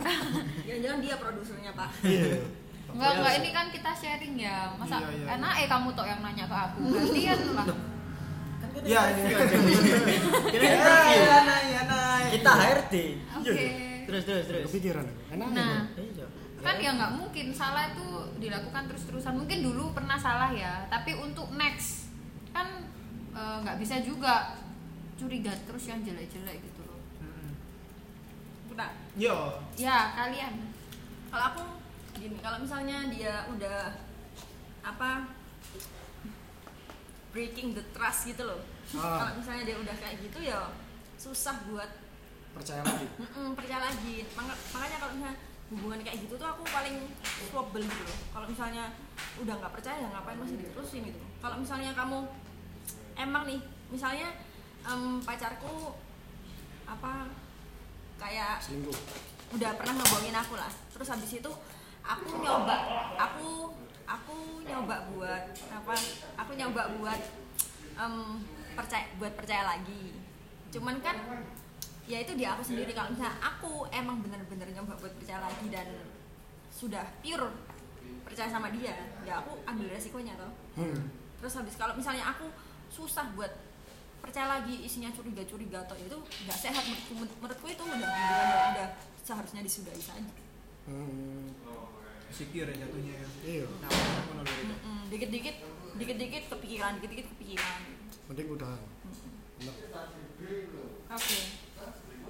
S2: [laughs]
S5: jangan-jangan dia produsernya pak
S1: iya [laughs]
S4: Enggak, enggak
S2: Iya,
S4: ini kan kita sharing ya. Masa
S3: Iya, iya,
S4: enak eh kamu tok yang nanya ke aku. Gantian lah.
S2: Kan
S3: Iya,
S2: interview
S3: iya.
S2: aja. Kita
S3: Ya, ya, ya.
S2: Kita HRD.
S4: Oke.
S2: Terus terus terus.
S1: kepikiran enak
S4: Nah,
S2: Iya.
S4: kan ya nggak mungkin salah itu dilakukan terus-terusan. Mungkin dulu pernah salah ya, tapi untuk next kan eh, nggak bisa juga curiga terus yang jelek-jelek gitu loh.
S5: Udah.
S3: Yo,
S4: Ya, kalian.
S5: kalau aku gini kalau misalnya dia udah apa breaking the trust gitu loh
S1: Ah.
S5: kalau misalnya dia udah kayak gitu ya susah buat
S1: percaya lagi? [coughs]
S5: Mm-mm, percaya lagi. Maka- makanya kalau misalnya hubungan kayak gitu tuh aku paling trouble gitu loh. Kalau misalnya udah nggak percaya ya ngapain masih diterusin gitu. Kalau misalnya kamu emang nih misalnya em, pacarku apa kayak
S1: selingkuh.
S5: udah pernah ngebohongin aku lah. Terus habis itu aku nyoba aku aku nyoba buat apa aku nyoba buat em, percaya buat percaya lagi. Cuman kan ya itu di aku sendiri kalau misalnya aku emang bener-bener nyoba buat percaya lagi dan sudah pure percaya sama dia ya aku ambil resikonya toh.
S1: Hmm.
S5: terus habis kalau misalnya aku susah buat percaya lagi isinya curiga-curiga atau itu nggak sehat menurutku, menurutku itu udah yang udah seharusnya disudahi saja.
S1: Hmm.
S3: secure ya jatuhnya ya.
S1: iya.
S3: Nah,
S5: dikit-dikit dikit-dikit kepikiran dikit-dikit kepikiran.
S1: Mending udah
S5: oke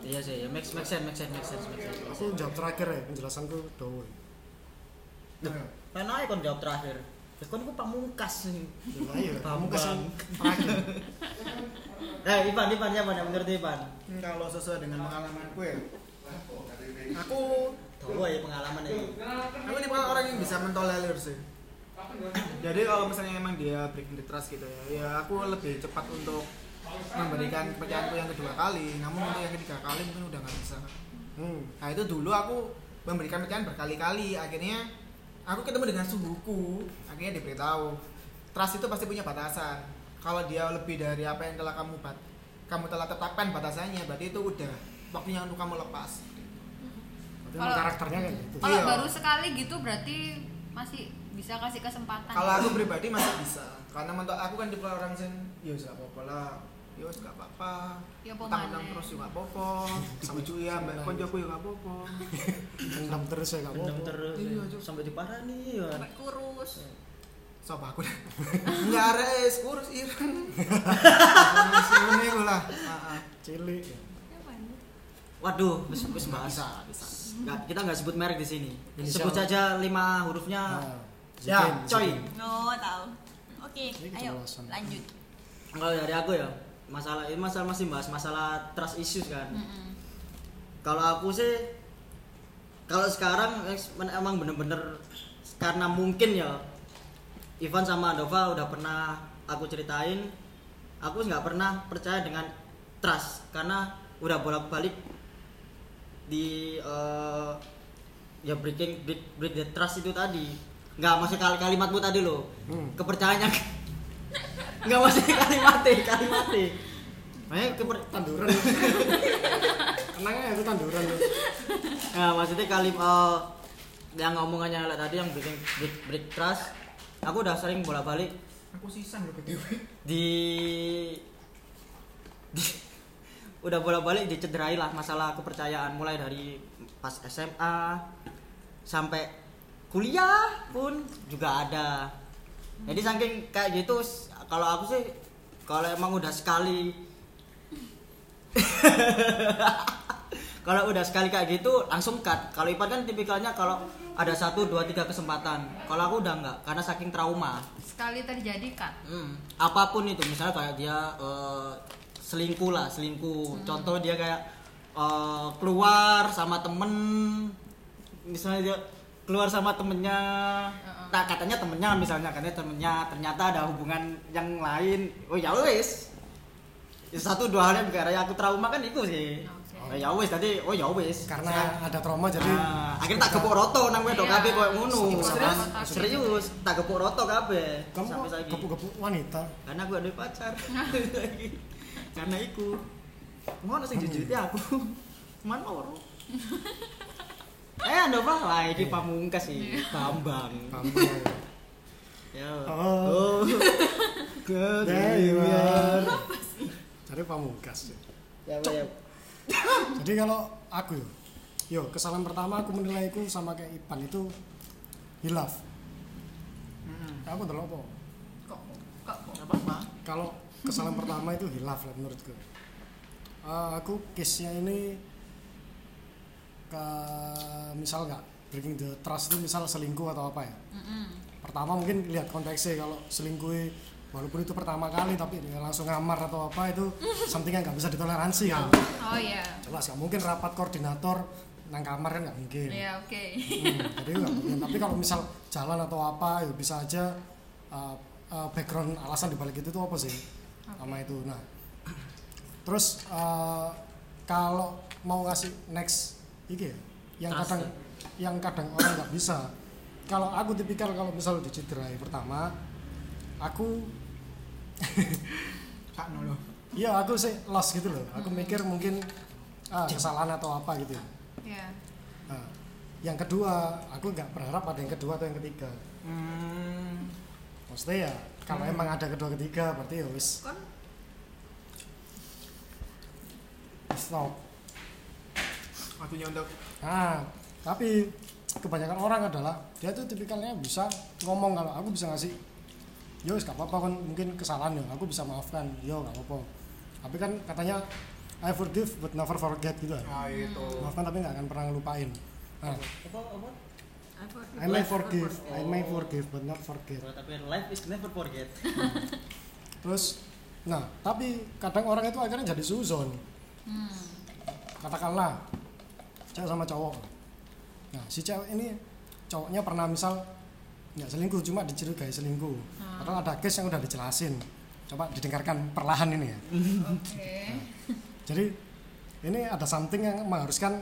S2: Iya sih, ya make make sense, make sense, make sense, make sense.
S1: aku jawab terakhir ya penjelasanku doang
S2: Duh, kan aja kon jawab terakhir. Ya kon ku pamungkas nih.
S1: ya iya kamu
S2: Bambang.
S1: kasih terakhir [laughs]
S2: Eh, Ivan, Ivan siapa yang menurut Ivan?
S3: Kalau sesuai dengan pengalamanku ya, aku
S2: Tahu ya pengalaman ini.
S3: aku ini bukan orang yang bisa mentolerir sih. Jadi kalau misalnya emang dia breaking the trust gitu ya, ya aku lebih cepat untuk memberikan kepercayaanku yang kedua kali. Namun untuk yang ketiga kali mungkin udah nggak bisa.
S1: hmm.
S3: Nah itu dulu aku memberikan kepercayaan berkali-kali. Akhirnya aku ketemu dengan suhuku. Akhirnya diberitahu trust itu pasti punya batasan. Kalau dia lebih dari apa yang telah kamu bat, kamu telah tetapkan batasannya, berarti itu udah waktunya untuk kamu lepas.
S4: Kalau-
S1: karakternya kayak gitu
S4: Kalau
S3: Iya.
S4: baru sekali gitu berarti masih bisa kasih kesempatan.
S3: Kalau aku pribadi masih bisa, karena menurut aku kan tipe orang sing ya apa-apa lah. Ya wis gak apa-apa.
S4: Ya apa
S3: Utang-utang terus juga apa-apa. Dibujui ya mbak koncoku ya gak apa-apa. [laughs]
S1: Dendam terus ya gak apa-apa
S2: terus.
S3: Iya,
S2: ya.
S3: Cuk.
S2: Sampai diparani ya.
S5: sampai kurus
S3: Sopo aku [laughs] dah. Enggak res kurus ireng. Ngene iku lah. Heeh.
S1: cilik ya.
S2: Waduh, [laughs] wis wis bahas. Nggak, kita nggak sebut merek di sini. Sebut saja lima hurufnya.
S1: Nah,
S2: Ya, coy.
S5: No tahu oke
S1: Ini
S5: ayo lanjut
S2: Kalau dari aku ya, masalah ini masalah masih bahas masalah trust issues kan.
S4: Mm-mm.
S2: Kalau aku sih kalau sekarang emang bener-bener karena mungkin ya Ivan sama Andova udah pernah aku ceritain aku nggak pernah percaya dengan trust karena udah bolak-balik di eh, ya breaking break, break the trust itu tadi nggak masih kali kalimatmu tadi loh
S1: Hmm.
S2: kepercayaannya nggak masih kalimatnya kalimatnya makanya keper,
S1: tanduran. Kenangnya itu tanduran?
S2: Nah, maksudnya kali eh, yang ngomongannya Lek tadi yang bikin break, break trust, aku udah sering bolak-balik.
S3: Aku sisah lho BTW.
S2: di, di- udah bolak-balik dicederai lah masalah kepercayaan. Mulai dari pas SMA sampai kuliah pun juga ada. Jadi saking kayak gitu kalau aku sih kalau emang udah sekali [laughs] kalau udah sekali kayak gitu langsung cut. Kalau Ipan kan tipikalnya kalau ada satu dua tiga kesempatan. Kalau aku udah enggak karena saking trauma.
S4: Sekali terjadi kan.
S2: Hmm, apa pun itu misalnya kayak dia eh, selingkuh lah selingkuh. Contoh dia kayak eh, keluar sama temen misalnya dia keluar sama temennya
S4: Heeh.
S2: Tak katanya temennya misalnya katanya temennya ternyata ada hubungan yang lain oh ya wes Ya, satu dua hal yang bikin aku trauma kan itu sih oh, ya wes tadi oh ya wes
S1: karena ada trauma jadi
S2: Ah, akhirnya tak gepuk roto nang wedok
S4: Iya.
S2: kabeh koyo ngono. Serius, serius, tak gepuk roto kabeh.
S1: kamu
S2: sampai saiki.
S1: gepuk-gepuk wanita
S2: Karena aku ada pacar. [laughs] Karena iku. Ngono sing jujur aku. [laughs] Man ora. Eh, Andova lah ini pamungkas sih, Bambang.
S1: Bambang. [laughs]
S2: Ya.
S1: Oh.
S2: Oh. [laughs]
S1: Dewa. Cari pamungkas.
S2: Ya, ya. [laughs]
S1: Jadi kalau aku yo, yo kesalahan pertama aku menilaiku sama kayak Ipan itu hilaf.
S3: Mm-mm.
S1: Aku ndelok apa?
S4: Kok kok
S3: Nggak apa-apa.
S1: Kalau kesalahan pertama itu hilaf lah menurutku. Eh, aku case-nya ini ke misal nggak breaking the trust itu misal selingkuh atau apa ya.
S4: Mm-mm.
S1: Pertama mungkin lihat konteksnya kalau selingkuh walaupun itu pertama kali tapi dia langsung ngamar atau apa itu [laughs] something yang nggak bisa ditoleransi kan.
S4: Oh iya.
S1: Jelas nggak mungkin rapat koordinator nang kamar kan nggak mungkin.
S4: Iya, oke.
S1: Hmm, jadi nggak mungkin. Tapi kalau misal jalan atau apa ya bisa aja uh, uh, background alasan dibalik itu tuh apa sih sama itu. Nah, [clears throat] terus uh, kalau mau ngasih next iki ya, yang
S2: Trust
S1: kadang yang kadang orang nggak bisa. Kalau aku tipikal kalau misal dicederai pertama, aku [laughs]
S3: Kak Nolo.
S1: iya aku sih lost gitu loh. Aku mikir mungkin ah, kesalahan atau apa gitu.
S4: Iya.
S1: Nah, yang kedua, aku nggak berharap ada yang kedua atau yang ketiga.
S3: Hmm.
S1: Maksudnya ya, kalau emang ada kedua ketiga, berarti ya wis
S5: Kon
S1: stop.
S3: Waktunya untuk
S1: Nah, tapi kebanyakan orang adalah dia tuh tipikalnya bisa ngomong kalau aku bisa ngasih, yo gak apa-apa kan mungkin kesalahan ya, aku bisa maafkan, yo gak apa-apa. Tapi kan katanya I forgive but never forget gitu. kan.
S3: ah itu.
S1: Maafkan tapi nggak akan pernah ngelupain. Nah,
S2: Apa apa?
S5: apa?
S1: I may forgive, I may forgive but not forget.
S2: Tapi life is never forget.
S1: Terus, nah tapi kadang orang itu akhirnya jadi suzon.
S4: Hmm.
S1: Katakanlah cewek sama cowok. Nah si cewek ini cowoknya pernah misal nggak selingkuh cuma dicurigai selingkuh.
S4: Hmm.
S1: Atau ada case yang udah dijelasin. Coba didengarkan perlahan ini ya.
S4: Oke.
S1: Jadi ini ada something yang mengharuskan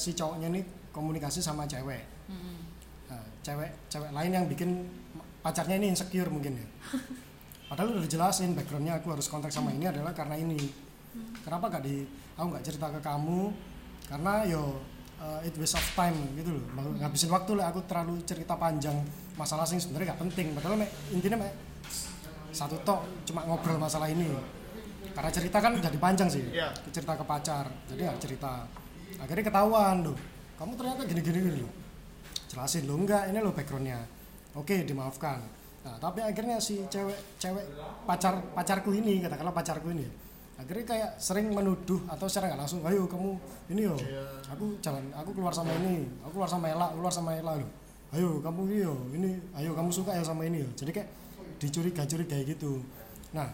S1: si cowoknya ini komunikasi sama cewek.
S4: Mm-mm.
S1: Nah, cewek cewek lain yang bikin pacarnya ini insecure mungkin ya. Padahal udah dijelasin backgroundnya aku harus kontak sama ini adalah karena ini. Kenapa gak di aku nggak cerita ke kamu? Karena yo uh, it waste of time gitu loh. Mau ngabisin waktu lah aku terlalu cerita panjang masalah sing sebenarnya gak penting. Padahal mek, intinya mek, satu tok cuma ngobrol masalah ini. Karena cerita kan jadi panjang sih.
S3: Iya.
S1: Cerita ke pacar, jadi nggak cerita. Akhirnya ketahuan loh. Kamu ternyata gini-gini gini loh jelasin lo enggak ini lo backgroundnya oke dimaafkan nah tapi akhirnya si cewek cewek pacar pacarku ini katakanlah pacarku ini akhirnya kayak sering menuduh atau secara nggak langsung ayo kamu ini yo aku jalan aku keluar sama ini aku keluar sama Ella keluar sama Ella lo ayo kamu ini yo ini ayo kamu suka ya sama ini yo jadi kayak dicuriga curigai gitu nah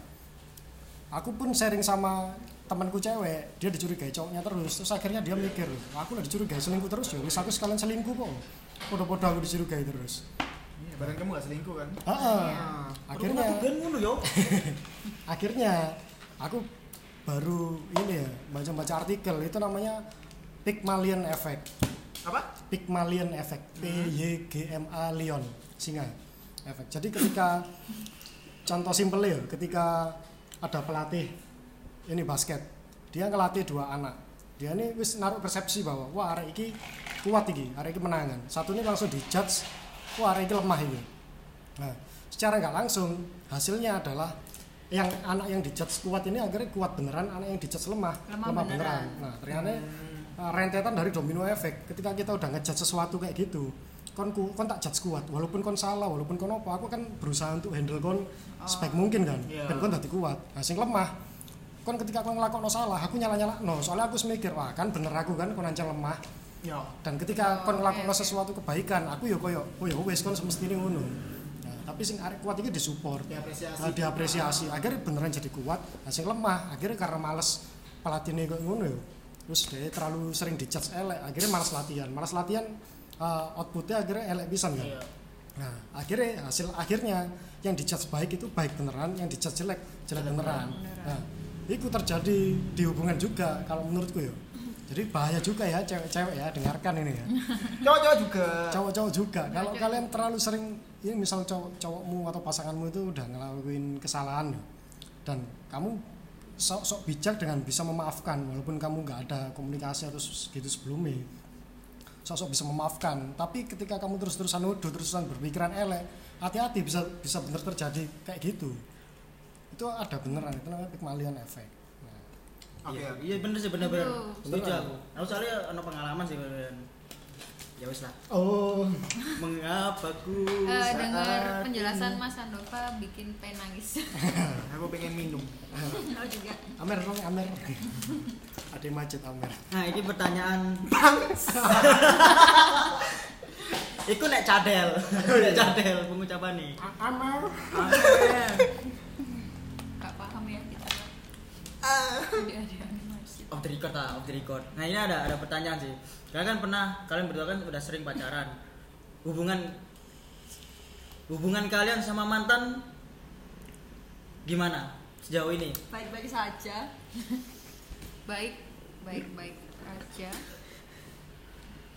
S1: aku pun sharing sama temanku cewek dia dicurigai cowoknya terus terus akhirnya dia mikir aku udah dicurigai selingkuh terus ya wis aku sekalian selingkuh kok podo-podo aku dicurigai terus
S3: Iya, Barang kamu gak selingkuh kan?
S1: Heeh.
S3: Ah.
S1: akhirnya
S2: ngono yo. [laughs]
S1: akhirnya aku baru ini ya baca-baca artikel itu namanya Pygmalion Effect.
S3: Apa?
S1: Pygmalion Effect P Y G M A Lion singa efek jadi ketika contoh simple ya ketika ada pelatih ini basket dia ngelatih dua anak. Dia ini wis naruh persepsi bahwa wah arek iki kuat iki arek iki menangan. Satu ini langsung dijudge wah arek iki lemah ini nah secara nggak langsung hasilnya adalah yang anak yang dijudge kuat ini akhirnya kuat beneran anak yang dijudge lemah
S4: Lemah
S1: beneran.
S4: beneran.
S1: nah ternyata uh, rentetan dari domino efek ketika kita udah ngejudge sesuatu kayak gitu kon ku kon tak judge kuat walaupun kon salah walaupun kon apa aku kan berusaha untuk handle kon sebaik mungkin kan
S3: Iya.
S1: dan kon dadi kuat nah sing lemah kon ketika kon ngelakon salah aku nyala nyala no soalnya aku semikir wah kan bener aku kan kon ancam lemah
S3: Yo.
S1: dan ketika kon
S4: Oh,
S1: ngelakon
S4: oke, oke.
S1: sesuatu kebaikan aku ya koyo oh ya wes kon semestinya ngono tapi sing arek kuat itu disupport
S3: Diapresiasi.
S1: Nah, diapresiasi. Akhirnya beneran jadi kuat nah, sing lemah. Akhirnya karena males pelatihnya kayak ngono ya. Terus dia terlalu sering dijudge elek akhirnya malas latihan. Malas latihan uh, outputnya akhirnya elek pisan kan.
S3: Iya.
S1: nah akhirnya hasil akhirnya yang dijudge baik itu baik beneran yang dijudge jelek jelek beneran. nah itu terjadi di hubungan juga kalau menurutku ya. Jadi bahaya juga ya cewek-cewek ya dengarkan ini ya. [laughs]
S3: Cowok-cowok juga.
S1: cowok-cowok juga. Kalau kalian terlalu sering ini misal cowok cowokmu atau pasanganmu itu udah ngelakuin kesalahan ya, dan kamu sok-sok bijak dengan bisa memaafkan walaupun kamu nggak ada komunikasi atau s- gitu sebelumnya. Sosok bisa memaafkan. Tapi ketika kamu terus-terusan nuduh terus-terusan berpikiran elek hati-hati bisa bisa bener terjadi kayak gitu. Itu ada beneran itu namanya Pygmalion effect nah,
S3: Oke,
S2: iya,
S3: oke.
S2: iya bener sih bener bener setuju aku. Aku soalnya ada pengalaman sih beneran ya wes lah
S1: oh
S2: mengapa ku saat
S4: dengar penjelasan
S2: ini-
S4: Mas Andova bikin pengen nangis. [laughs]
S3: Aku pengen minum.
S5: Tahu [laughs] juga.
S1: Amer dong Amer [laughs] ada yang macet Amer
S2: nah ini pertanyaan Iku nek cadel, nek cadel pengucapan nih.
S1: Amer
S4: Gak paham ya kita. Animasi.
S2: Off the record lah, off the record. Nah ini ada ada pertanyaan sih. Kalian kan pernah, kalian berdua kan udah sering pacaran. Hubungan hubungan kalian sama mantan gimana sejauh ini?
S5: Baik-baik saja. [laughs]
S4: Baik, baik, baik aja.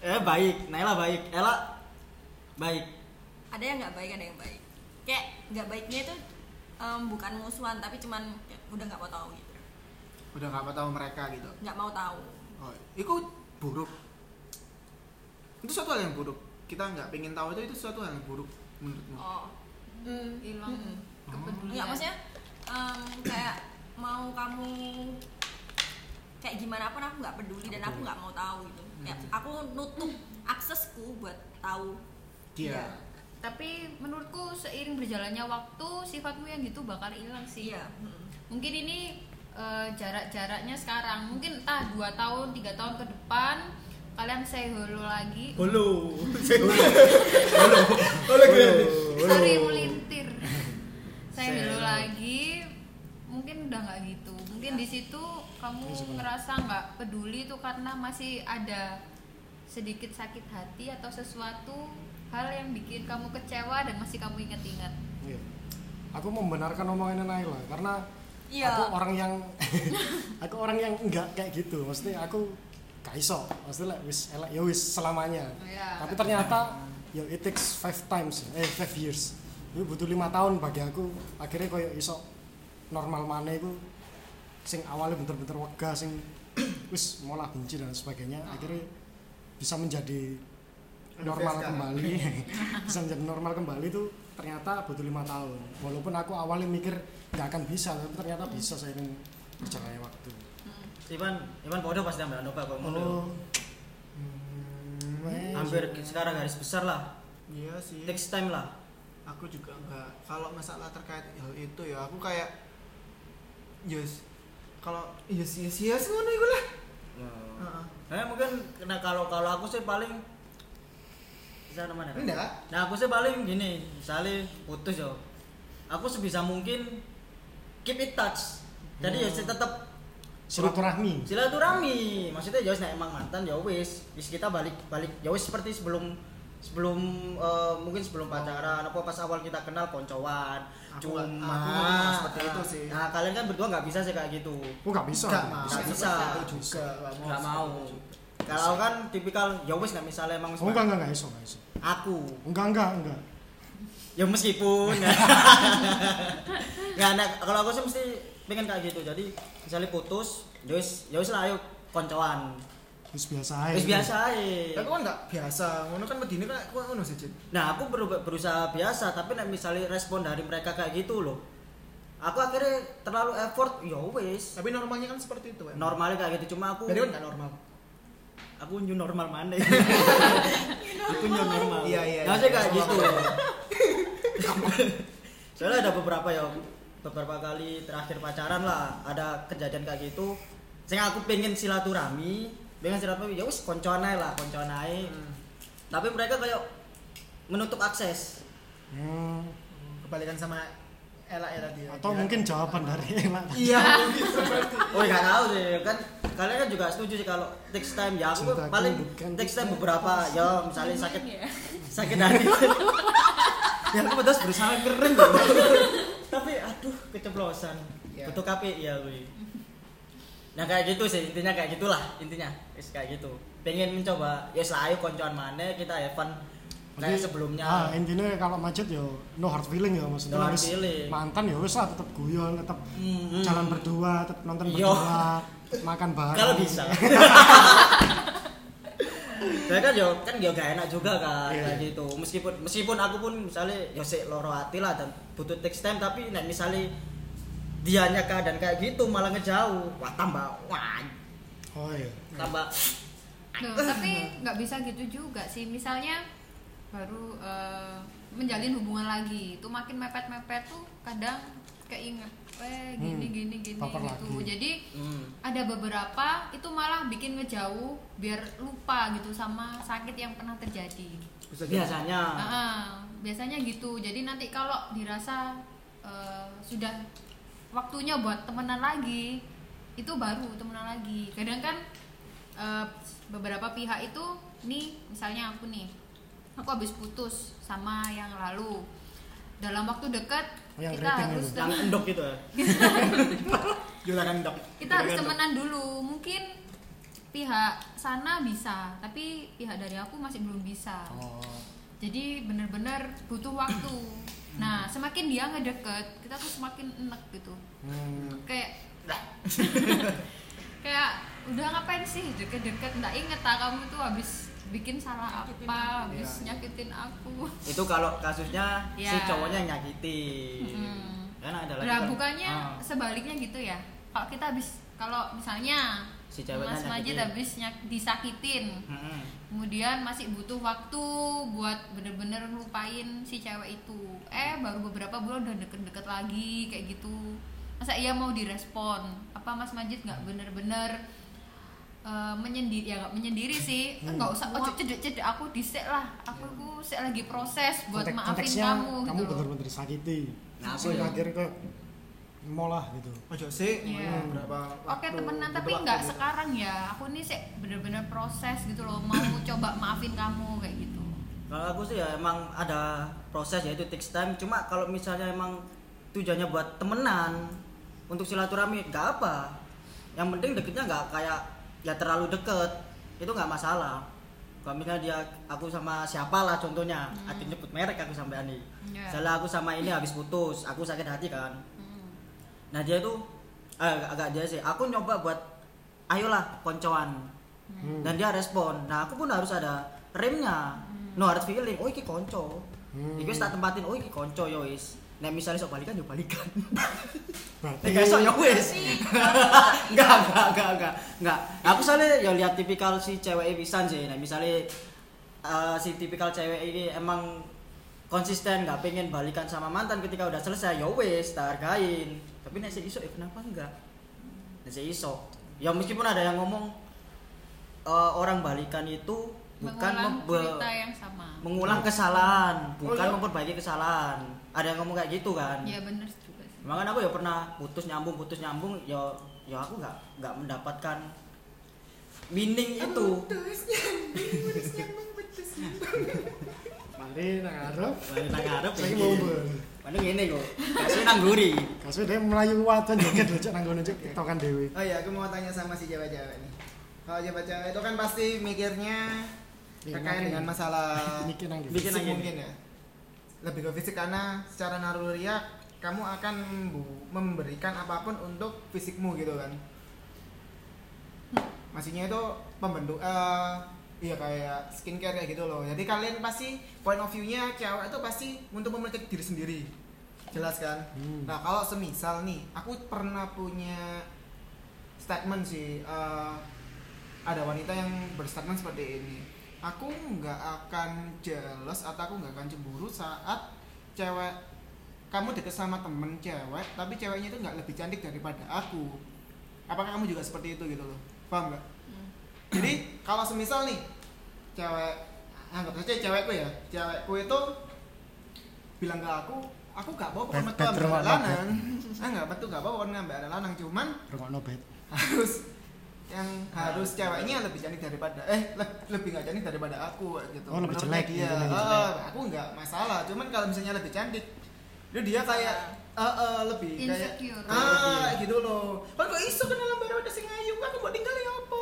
S2: Eh baik, Naila baik, Ella baik.
S5: Ada yang nggak baik, ada yang baik. Kayak nggak baiknya itu em, bukan musuhan, tapi cuman kayak udah nggak mau tahu gitu.
S3: Udah gak mau tahu mereka gitu.
S5: Nggak mau tahu.
S3: Oh, itu buruk. Itu suatu hal yang buruk. Kita nggak pengen tahu itu itu suatu hal yang buruk menurutmu.
S5: Oh. Hmm.
S4: Hilang
S5: Mm-mm.
S4: kepedulian.
S5: Enggak maksudnya em, kayak mau kamu kayak gimana pun aku nggak peduli dan aku nggak mau tahu gitu. Kayak aku nutup aksesku buat tahu
S3: Iya.
S5: dia.
S4: Tapi menurutku seiring berjalannya waktu sifatmu yang gitu bakal hilang sih.
S5: Iya. mm.
S4: Mungkin ini eh, jarak-jaraknya sekarang, mungkin entah dua tahun, tiga tahun ke depan kalian say hello lagi.
S2: Halo. [laughs]
S4: Sorry melintir. Saya
S2: Say
S4: hello
S2: hello.
S4: lagi. Mungkin udah nggak gitu. Mungkin
S5: Ya.
S4: di situ kamu ngerasa nggak peduli itu karena masih ada sedikit sakit hati atau sesuatu hal yang bikin kamu kecewa dan masih kamu ingat-ingat.
S1: Iya. Aku membenarkan omongannya Naila karena
S5: Iya.
S1: aku orang yang [laughs] aku orang yang enggak kayak gitu. Maksudnya aku gak iso. Maksudnya like, wis elek ya wis selamanya.
S4: Iya.
S1: Tapi ternyata ya it takes five times eh five years. Itu butuh lima tahun bagi aku akhirnya koyo iso normal mana itu sing awalnya bener-bener wegah sing [clears throat] wis malah benci dan sebagainya akhirnya [laughs] bisa menjadi normal kembali bisa menjadi normal kembali itu ternyata butuh lima tahun walaupun aku awalnya mikir nggak akan bisa tapi ternyata bisa seiring berjalannya waktu
S2: Ivan, Ivan bodoh pasti ambil Nova kok mundur.
S1: oh Hmm, wes.
S2: Hampir sekarang garis besar lah.
S3: Iya sih.
S2: Next time lah.
S3: Aku juga enggak. Kalau masalah terkait hal itu ya aku kayak yes kalau yes yes yes ngono iku lah. Heeh.
S2: Eh mungkin nah kalau kalau aku sih paling bisa mana?
S3: Enggak.
S2: Nah aku sih paling gini, misalnya putus yo. Aku sebisa mungkin keep it touch. Jadi ya saya tetap
S1: silaturahmi
S2: silaturahmi. Maksudnya ya wis nek emang mantan ya wis, wis kita balik balik ya wis seperti sebelum sebelum eh, mungkin sebelum pacaran apa pas awal kita kenal koncoan.
S3: Aku
S2: Cuma
S3: aku nggak seperti itu sih.
S2: Nah, kalian kan berdua nggak bisa sih kayak gitu.
S1: oh nggak bisa
S3: Nggak
S2: bisa.
S3: Aku juga nggak
S2: Nggak mau. Kalau kan tipikal ya wis misalnya emang wis
S1: oh enggak enggak enggak iso enggak iso.
S2: Aku.
S1: Enggak enggak enggak.
S2: Ya meskipun. [laughs] Nggak nah, kalau aku sih mesti pengen kayak gitu. Jadi misalnya putus ya wis ya wis lah ayo koncoan.
S1: Wis biasa aja
S2: wis biasa aja
S3: Aku kan enggak biasa. Ngono kan medine kan aku ngono sih,
S2: nah aku beru- berusaha biasa tapi nek misalnya respon dari mereka kayak gitu loh. Aku akhirnya terlalu effort ya wis.
S3: Tapi normalnya kan seperti itu, kan.
S2: normalnya kayak gitu cuma aku
S3: Berarti kan enggak normal.
S2: Aku new normal mana [laughs] aku new normal.
S3: Iya, iya,
S2: nah, saya kayak gitu. [laughs] Soalnya ada beberapa ya beberapa kali terakhir pacaran lah ada kejadian kayak gitu. Saya aku pengen silaturahmi pengen silaturahmi. Ya wis koncoan lah koncoan
S3: Hmm.
S2: tapi mereka kayak menutup akses.
S1: Hmm,
S3: Kebalikan sama Ella ya tadi. ya.
S1: atau
S3: Dia-
S1: mungkin jawaban dari Ela
S3: Iya, mungkin [laughs] seperti
S2: oh nggak tahu sih kan kalian kan juga setuju sih kalau text time ya aku
S1: Cintaku
S2: paling text time beberapa ya misalnya sakit
S4: ya.
S2: sakit hati. [laughs] Ya aku terus berusaha keren. Loh tapi aduh keceplosan.
S3: Ya.
S2: butuh KPI ya gue nah kayak gitu sih intinya kayak gitulah intinya. Kayak gitu. Pengen mencoba ya lah ayo koncoan mana kita Evan kayak
S1: Jadi,
S2: sebelumnya
S1: ah, intinya kalau macet ya no hard feeling ya maksudnya
S2: No hard feeling.
S1: mantan ya wis lah tetap guyon tetap
S2: Hmm,
S1: jalan berdua tetap nonton
S2: Yo.
S1: berdua makan bareng
S2: kalau bisa [laughs] Saya kan yo kan yo gak enak juga kan
S1: Iya.
S2: kayak gitu. Meskipun meskipun aku pun misalnya yo sik loro hati lah dan butuh text time tapi nek misalnya dianya keadaan kayak gitu malah ngejauh, wah tambah wah
S1: oh iya
S2: tambah
S4: Loh, tapi nggak bisa gitu juga sih misalnya baru eh, menjalin hubungan lagi. Itu makin mepet-mepet tuh kadang keinget eh gini
S1: Hmm,
S4: gini gini gitu.
S1: lagi.
S4: jadi
S2: hmm.
S4: ada beberapa itu malah bikin ngejauh biar lupa gitu sama sakit yang pernah terjadi.
S2: Biasanya.
S4: Ah, biasanya gitu. Jadi nanti kalau dirasa eh, sudah waktunya buat temenan lagi itu baru temenan lagi. Kadang kan eh, beberapa pihak itu nih misalnya aku nih aku habis putus sama yang lalu. Dalam waktu dekat
S1: Oh, yang
S4: kita harus
S2: yang endok gitu ya. [laughs] Endok.
S4: kita harus temenan dulu. Mungkin pihak sana bisa tapi pihak dari aku masih belum bisa.
S1: Oh.
S4: Jadi benar-benar butuh waktu. Nah semakin dia ngedeket kita tuh semakin enek gitu.
S1: Hmm.
S4: kayak [laughs] kayak udah ngapain sih? Deket-deket. Nggak inget ah kamu tuh habis bikin salah apa habis nyakitin aku
S2: Itu kalau kasusnya si
S4: Ya.
S2: cowoknya yang nyakitin.
S4: Hmm.
S2: Kan ada lagi.
S4: Nah,
S2: kan,
S4: bukannya
S2: ah,
S4: sebaliknya gitu ya kalau kita habis kalau misalnya
S2: Si ceweknya
S4: Mas Majid
S2: nyakitin.
S4: habis nyak- disakitin
S2: mm-mm.
S4: kemudian masih butuh waktu buat bener-bener ngelupain si cewek itu eh baru beberapa bulan udah deket-deket lagi kayak gitu masa iya mau direspon apa Mas Majid nggak bener-bener eh, menyendiri ya nggak menyendiri sih
S1: Hmm.
S4: nggak usah ojo cedek-cedek aku disek lah aku ku sek lagi proses buat
S1: Kontek-
S4: maafin
S1: konteksnya
S4: kamu
S1: kamu
S4: gitu
S1: bener-bener disakiti
S2: Nah, aku ya.
S1: akhirnya ke mau lah gitu
S3: Ojo sih,
S4: Iya.
S3: berapa
S4: Oke temenan tapi nggak
S3: gitu.
S4: sekarang ya aku nih sih bener-bener proses gitu loh mau [coughs] coba maafin kamu kayak gitu
S2: Kalau aku sih ya emang ada proses yaitu takes time. Cuma kalau misalnya emang tujuannya buat temenan untuk silaturahmi nggak apa. Yang penting deketnya nggak kayak ya terlalu deket itu nggak masalah. Kalau misalnya dia aku sama siapa lah contohnya,
S4: Hmm.
S2: hmm. nyebut merek aku sampai Ani.
S4: Iya.
S2: Misalnya aku sama ini habis putus, aku sakit hati kan.
S4: Hmm.
S2: Nah dia tuh eh, agak, agak dia sih. Aku nyoba buat ayolah koncoan.
S1: Hmm.
S2: Dan dia respon. Nah aku pun harus ada remnya. No hard feeling. Oh iki konco.
S1: Hmm.
S2: Iki tak tempatin. Oh iki konco yo Nek misalnya sok balikan yo balikan. [laughs]
S1: berarti
S2: Nek esok yo wis. [laughs] Enggak, enggak, enggak, enggak. Enggak. Aku soalnya yo lihat tipikal si cewek pisan sih. Nah misalnya eh, si tipikal cewek ini emang konsisten nggak pengen balikan sama mantan ketika udah selesai yo wis tak hargain tapi nek si iso ya kenapa enggak nek si iso ya meskipun ada yang ngomong eh, orang balikan itu bukan
S4: mengulang cerita yang sama.
S2: mengulang kesalahan bukan
S3: Oh, iya?
S2: memperbaiki kesalahan. Ada yang ngomong kayak gitu kan?
S4: Ya bener juga sih.
S2: Makanya aku ya pernah putus nyambung putus nyambung ya ya aku nggak nggak mendapatkan meaning itu.
S1: mari nang arep
S2: Mari nang ngarep
S1: saya
S2: iki.
S1: mau
S2: Padahal ngene kok. Kasih nang guri
S1: kasih dia melayu waton joget lucu nang ngono cek tokan dewe
S3: Oh iya, aku mau tanya sama si cewek-cewek nih. Kalau cewek-cewek itu kan pasti mikirnya
S1: Iya,
S3: terkait
S1: makin-
S3: dengan masalah
S1: nang [laughs] di
S2: Bikin
S3: fisik
S2: lagi
S3: mungkin ya. Lebih ke fisik karena secara naluriah kamu akan memberikan apa pun untuk fisikmu gitu kan. Maksudnya itu pembentuk eh iya kayak skincare kayak gitu loh. Jadi kalian pasti point of view-nya cewek itu pasti untuk memiliki diri sendiri. Jelas kan?
S1: Hmm.
S3: Nah kalau semisal nih, aku pernah punya statement sih. eh, ada wanita yang berstatement seperti ini. Aku nggak akan jealous atau aku nggak akan cemburu saat cewek kamu deket sama temen cewek, tapi ceweknya itu nggak lebih cantik daripada aku. Apakah kamu juga seperti itu gitu loh? Paham nggak? Jadi kalau semisal nih cewek anggap saja cewekku ya, cewekku itu bilang ke aku, aku gak apa-apa
S1: Bet-
S3: metu ambil lanang. [laughs] Ah nggak betul gak apa-apa ngambil ada lanang, cuman
S1: rokokno bet
S3: harus yang harus ceweknya lebih cantik daripada eh le- lebih nggak cantik daripada aku gitu.
S1: Oh, lebih
S3: Menurutnya
S1: jelek,
S3: dia.
S1: lebih
S3: Eh,
S1: jelek.
S3: aku nggak masalah, cuman kalau misalnya lebih cantik itu dia kayak eh, eh, lebih kayak
S4: Insecure.
S3: ah gitu loh. Kan kok iso kenalan baru ada sing ayu, aku mau tinggal ya apa?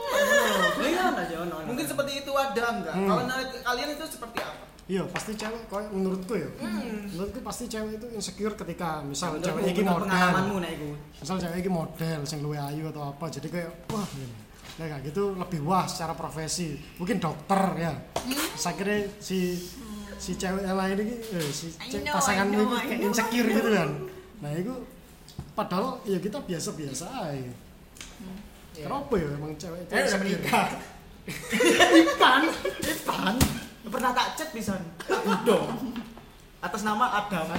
S2: Iya aja ono.
S3: Mungkin seperti itu ada nggak?
S1: Hmm.
S3: Kalau kalian itu seperti apa?
S1: Iya pasti cewek kok menurutku ya
S3: Hmm.
S1: menurutku pasti cewek itu insecure ketika misal
S2: Menurutmu,
S1: cewek iki model
S2: pengalamanmu nek iku.
S1: misal cewek iki model sing luwe ayu atau apa jadi kayak wah gini. nah kayak gitu lebih wah secara profesi mungkin dokter ya saya kira si si cewek yang lain ini eh, si
S5: know,
S1: pasangan
S5: know,
S1: kayak insecure gitu kan nah itu padahal ya kita biasa-biasa aja kenapa ya emang cewek itu
S3: Eh, udah menikah. [laughs]
S2: Ipan, Ipan. Pernah tak chat pisan. Tak udah. Atas nama Adam. [laughs]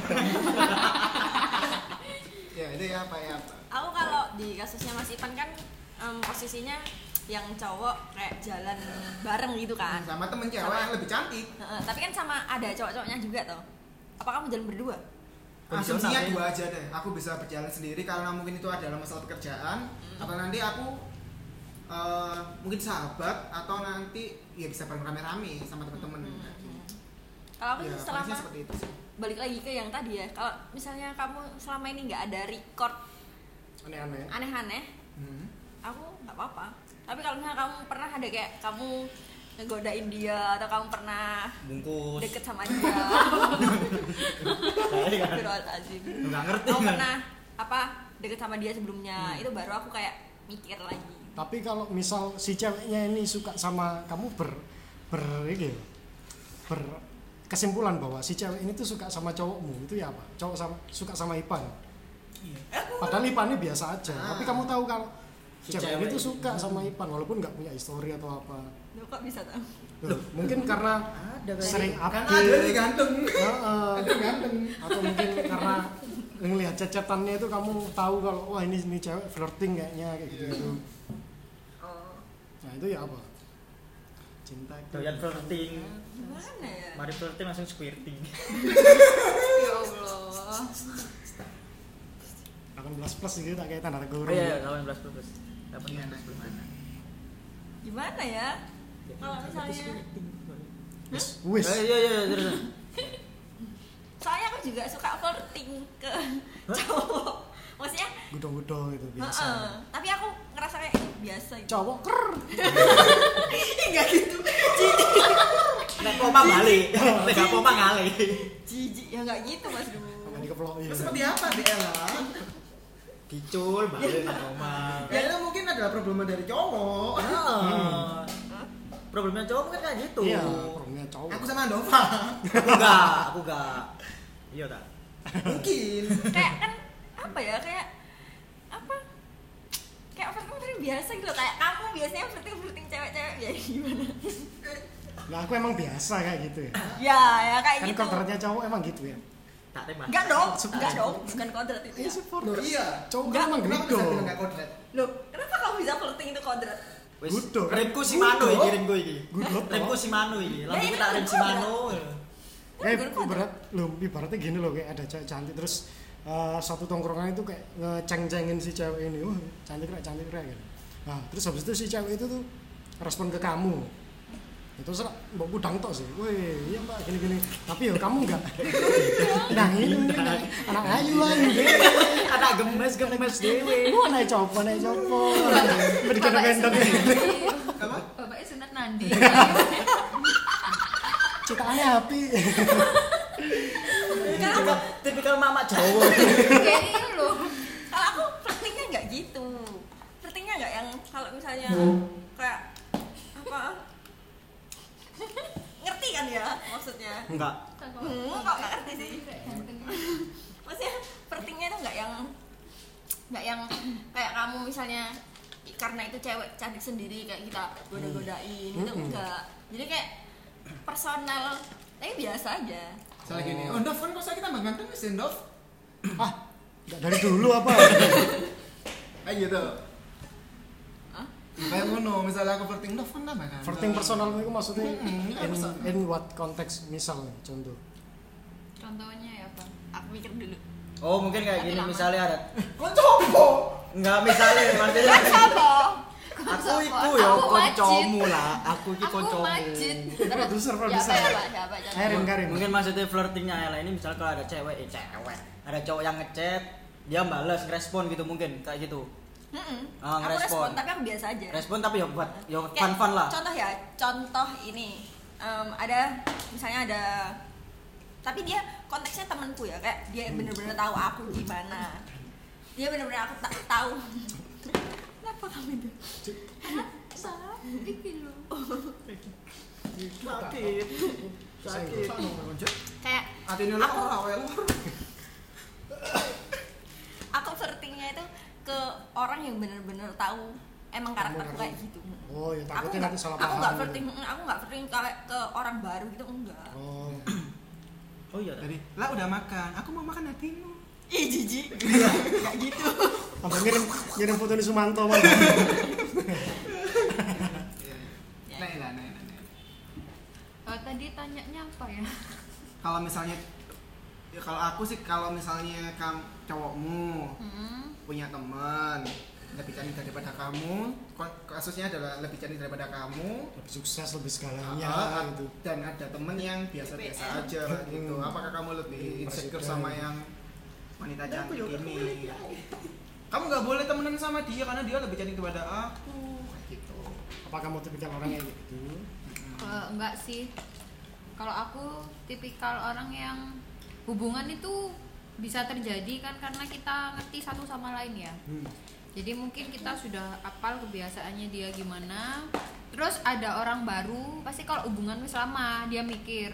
S3: Ya, itu ya apa ya apa.
S5: aku kalau di kasusnya Mas Ipan kan em, posisinya yang cowok kayak jalan bareng gitu kan
S3: Sama temen cewek
S5: Sama-
S3: yang lebih cantik.
S5: Heeh, tapi kan sama ada cowok-cowoknya juga tuh apa kamu jalan berdua
S3: Asumsinya
S2: ya.
S3: dua aja deh. Aku bisa berjalan sendiri karena mungkin itu adalah masalah pekerjaan. Atau nanti aku eh, mungkin sahabat atau nanti ya bisa bareng rame-rame sama temen-temen.
S5: kalau aku
S3: Ya,
S5: selama
S3: seperti itu sih.
S5: balik lagi ke yang tadi ya kalau misalnya kamu selama ini nggak ada record
S1: aneh-aneh
S5: aneh-aneh
S3: Hmm.
S5: aku nggak apa-apa tapi kalau misalnya kamu pernah ada kayak kamu ngegodain dia atau kamu pernah
S2: Bungkus.
S5: deket sama dia [laughs]
S2: kan. Nggak ngerti.
S5: kamu pernah apa deket sama dia sebelumnya itu baru aku kayak mikir lagi
S1: tapi kalau misal si ceweknya ini suka sama kamu ber ber ini ya, ber kesimpulan bahwa si cewek ini tuh suka sama cowokmu itu ya apa cowok sama suka sama Ipan padahal Ipan ini biasa aja
S3: Ah.
S1: tapi kamu tahu kalau
S2: Si
S1: cewek ini
S2: cewek
S1: tuh
S2: ini.
S1: suka sama Ipan walaupun nggak punya histori atau apa
S5: Loh, kok bisa tahu
S1: Loh, mungkin karena
S2: Ada kali.
S1: sering
S3: Karena
S1: update
S3: ada yang ganteng.
S1: Heeh.
S3: Ada yang ganteng.
S1: atau mungkin karena ngelihat cacatannya itu kamu tahu kalau wah ini ini cewek flirting kayaknya kayak gitu gitu itu ya apa cinta itu
S2: Doyan flirting.
S5: gimana ya
S2: Mari flirting langsung squirting.
S5: ya Allah
S1: 18 plus gitu tak kayak tanda
S2: Oh
S1: kurung
S2: iya, 18 plus. 18
S3: Gimana?
S2: plus.
S3: Gimana?
S5: gimana ya kalau misalnya
S1: wis wis
S2: Eh, iya iya terus.
S5: soalnya aku juga suka flirting ke cowok maksudnya
S1: gudo-gudo itu biasa
S5: heeh, tapi aku ngerasa kayak "Ih, biasa gitu
S1: cowok ker
S5: enggak [laughs] gitu
S2: Nek poma balik. Nek gak poma ngalih.
S5: jijik ya nggak gitu mas Du
S1: sampai dikeploi
S3: Terus seperti apa Bella?
S2: Dicul balik nang omah.
S3: Ya itu mungkin adalah problema dari cowok.
S2: Ah. Problemnya cowok mungkin kayak gitu.
S1: iya orangnya cowok
S3: Aku sama Andova.
S2: Aku enggak, aku enggak. Iya tak?
S3: mungkin.
S5: kayak kan apa ya kayak kayak flirting biasa gitu loh. kayak kamu biasanya flirting flirting cewek-cewek ya gimana
S1: nah aku emang biasa kayak gitu ya
S5: ya ya kayak
S1: kan
S5: gitu
S1: kodratnya cowok emang gitu ya
S2: Tak tembak.
S5: enggak dong enggak dong bukan kodrat itu
S1: iya
S5: ya.
S1: support
S3: Loh iya.
S1: cowok
S5: Enggak,
S1: kan emang
S3: Kenapa
S1: gitu
S5: loh kenapa kamu bisa flirting itu kodrat
S2: Wis,
S1: Gudo.
S2: remku si Mano iki, remku iki.
S1: Gudo.
S2: Remku si Mano iki.
S5: Ya, ini
S2: kita
S5: kan
S2: rem si. Mano.
S1: eh
S5: kodrat.
S1: ibarat lo ibaratnya gini loh kayak ada cewek cantik terus eh, satu tongkrongan itu kayak ngeceng-cengin si cewek ini wah cantik rek cantik rek gitu. Nah terus habis itu si cewek itu tuh respon ke kamu. Itu serah mbak budang tok sih wih iya mbak gini gini tapi ya kamu enggak [laughs] nah ini anak, anak ayu lah ini.
S2: Anak gemes gemes dewe.
S1: Wah naik copo naik copo. [laughs] Berikan gendong
S3: Apa?
S4: Bapaknya sunat nandi.
S1: citaannya api [laughs]
S2: Tipikal, mama Jawa. [laughs]
S4: Kayak ini loh.
S5: kalau aku flirtingnya nggak gitu. Flirtingnya nggak yang kalau misalnya kayak apa? Ngerti kan ya maksudnya?
S2: Enggak.
S5: hmm, kok nggak ngerti sih? Maksudnya flirtingnya itu nggak yang nggak yang kayak kamu misalnya karena itu cewek cantik sendiri kayak kita goda-godain itu
S1: Mm-mm.
S5: enggak jadi kayak personal tapi biasa aja
S3: Salah gini. Oh, Dov kan kok saya kita tambah ganteng sih, Dov.
S1: ah enggak dari dulu apa [laughs]
S3: Kayak gitu.
S5: Hah?
S3: Kayak ngono, misalnya aku flirting Dov kan tambah ganteng.
S1: flirting personal itu maksudnya
S3: Mm-mm,
S1: in, in what konteks misal contoh
S4: Contohnya ya apa?
S5: aku mikir dulu
S2: Oh mungkin kayak
S5: Tapi
S2: gini
S5: lama.
S2: misalnya ada
S3: Kok copo?
S2: Enggak misalnya maksudnya
S5: apa
S2: Aku iku ya
S4: Aku
S2: koncomu lah. Aku iki
S4: Aku
S2: koncomu
S4: majid.
S1: produser produser
S5: ya
S1: Karim Karim
S2: Mungkin maksudnya flirtingnya Ella ini misalnya kalau ada cewek, eh cewek. Ada cowok yang ngechat Dia balas, respon gitu mungkin Kayak gitu.
S5: Mm-mm.
S2: Ah,
S5: aku
S2: ngerespon.
S5: respon tapi aku biasa aja.
S2: Respon tapi ya buat ya
S5: Kayak
S2: fun-fun lah.
S5: contoh ya contoh ini. Em, ada misalnya ada tapi dia konteksnya temanku ya kayak dia bener-bener tahu aku gimana. Dia bener-bener aku tak tahu [laughs] kenapa kamu itu?
S4: Masa? Iki lho.
S2: sakit. Sakit.
S5: Kayak
S3: Atine
S5: Aku-
S3: awel.
S5: aku flirtingnya itu ke orang yang bener-bener tahu emang karakterku
S1: Kamu
S5: kayak gitu.
S1: Oh ya
S5: aku
S1: takutnya
S5: nggak
S1: nanti salah
S5: aku
S1: paham.
S5: nggak flirting aku nggak flirting kayak ke orang baru gitu enggak.
S1: Oh.
S2: Oh iya.
S3: Jadi, lah udah makan. Aku mau makan hatimu.
S5: Ih jijik [laughs] kayak gitu
S1: sampai ngirim ngirim foto di Sumanto man.
S5: Ya.
S3: Nah, nah, nah, nah, nah.
S4: Eh, tadi tanyanya apa ya?
S3: Kalau misalnya ya kalau aku sih kalau misalnya kamu cowokmu
S4: Hmm.
S3: punya teman lebih cantik daripada kamu kasusnya adalah lebih cantik daripada kamu
S1: lebih sukses lebih segalanya gitu
S3: dan ada temen yang biasa-biasa aja gitu apakah kamu lebih insecure
S1: Presiden.
S3: sama yang wanita cantik ini kamu nggak boleh temenan sama dia karena dia lebih cantik daripada aku gitu
S1: apa kamu tipikal orang kayak gitu
S4: Eh, enggak sih. Kalau aku tipikal orang yang hubungan itu bisa terjadi kan karena kita ngerti satu sama lain ya.
S1: hmm.
S4: Jadi mungkin kita sudah apal kebiasaannya dia gimana. Terus ada orang baru, pasti kalau hubungan wis lama dia mikir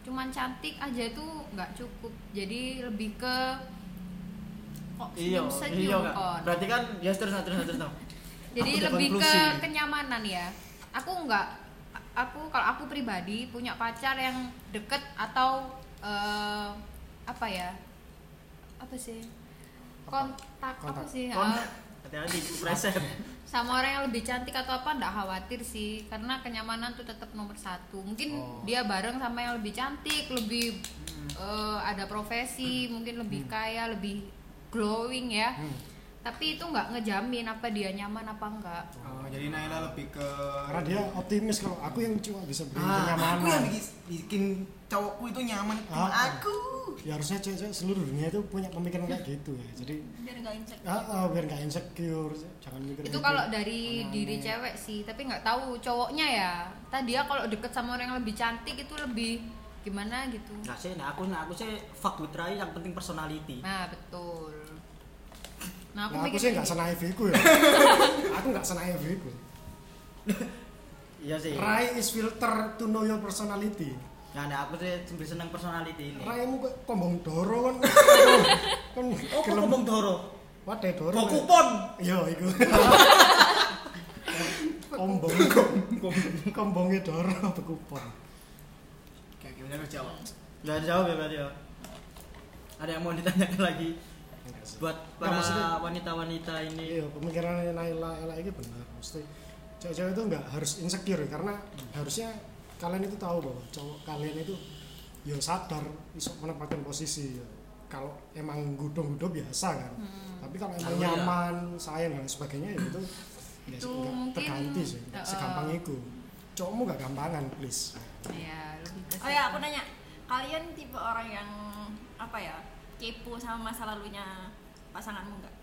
S4: cuman cantik aja itu nggak cukup. Jadi lebih ke kok
S2: iya iya
S4: kon.
S2: berarti kan ya terus terus terus terus
S4: Jadi
S2: Aku
S4: lebih
S2: konklusi.
S4: ke kenyamanan ya. Aku nggak, aku kalau aku pribadi punya pacar yang deket atau eh, apa ya? Apa sih? Kontak, apa
S1: Kontak.
S4: sih?
S2: Kon-
S4: Eh,
S2: hati-hati preset [laughs]
S4: sama orang yang lebih cantik atau apa nggak khawatir sih karena kenyamanan tuh tetap nomor satu mungkin
S1: Oh.
S4: dia bareng sama yang lebih cantik lebih eh, ada profesi mungkin lebih kaya lebih glowing ya
S1: Hmm.
S4: tapi itu nggak ngejamin apa dia nyaman apa enggak
S3: oh, jadi Naila lebih ke
S1: karena dia optimis kalau aku yang cuma bisa beri
S3: ah,
S1: kenyamanan
S3: aku yang bikin, bikin cowokku itu nyaman cuma
S1: Ah.
S3: aku
S1: ya harusnya cewek-cewek seluruh dunia itu punya pemikiran kayak gitu ya jadi
S5: biar nggak insecure
S1: ah, ah, biar nggak insecure jangan mikir
S4: itu
S1: gitu.
S4: kalau dari
S1: Aneh-aneh.
S4: diri cewek sih tapi nggak tahu cowoknya ya tadi dia kalau deket sama orang yang lebih cantik itu lebih gimana gitu?
S2: Nggak sih nah aku nah aku sih fuck with Rai yang penting personality.
S4: Nah betul. Nah aku
S1: Nah, aku sih nggak senaif itu ya. [laughs] Aku nggak senaif itu
S2: iya sih.
S1: Rai is filter to know your personality.
S2: Nah, nah aku sih lebih seneng personality ini.
S1: Rai mu kok kombong doro kan? [laughs] Kan
S2: oh kok ngomong doro?
S1: Wadah doro
S2: kok
S1: kan.
S2: kupon
S1: iya iku. [laughs] Kombong kombongnya doro apa kupon
S3: gimana lu jawab.
S2: Nggak jawab ya berarti ya? Ada yang mau ditanyakan lagi? Buat para
S1: maksudnya-
S2: wanita-wanita ini.
S1: Iya pemikirannya Naila Ella ini benar. Mesti cewek-cewek itu nggak harus insecure karena harusnya kalian itu tahu bahwa cowok kalian itu ya sadar bisa menempatkan posisi ya. kalau emang gudung-gudung biasa kan. Tapi kalau emang
S2: Kalau ya-
S1: nyaman sayang dan sebagainya ya itu nggak
S4: mungkin,
S1: terganti sih.
S4: Uh,
S1: segampang itu. Cowokmu nggak gampangan please.
S4: Ya ke
S5: oh ya aku nanya kalian tipe orang yang apa ya kepo sama masa lalunya pasanganmu nggak?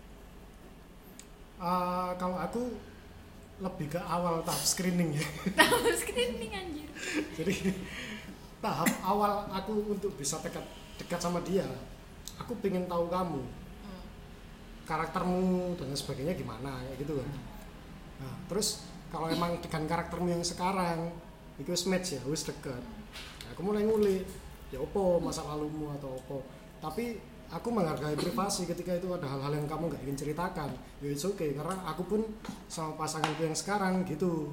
S1: Ah, kalau aku lebih ke awal tahap screening ya. [laughs]
S4: Tahu screening anjir.
S1: Jadi tahap awal aku untuk bisa dekat dekat sama dia aku pengen tahu kamu
S5: Hmm.
S1: karaktermu dan sebagainya gimana kayak gitu kan. Nah terus kalau emang dengan karaktermu yang sekarang itu match ya wis deket aku mulai ngulik ya opo masa lalumu atau opo. Tapi aku menghargai privasi ketika itu ada hal-hal yang kamu nggak ingin ceritakan. Ya it's okay karena aku pun sama pasanganku yang sekarang gitu.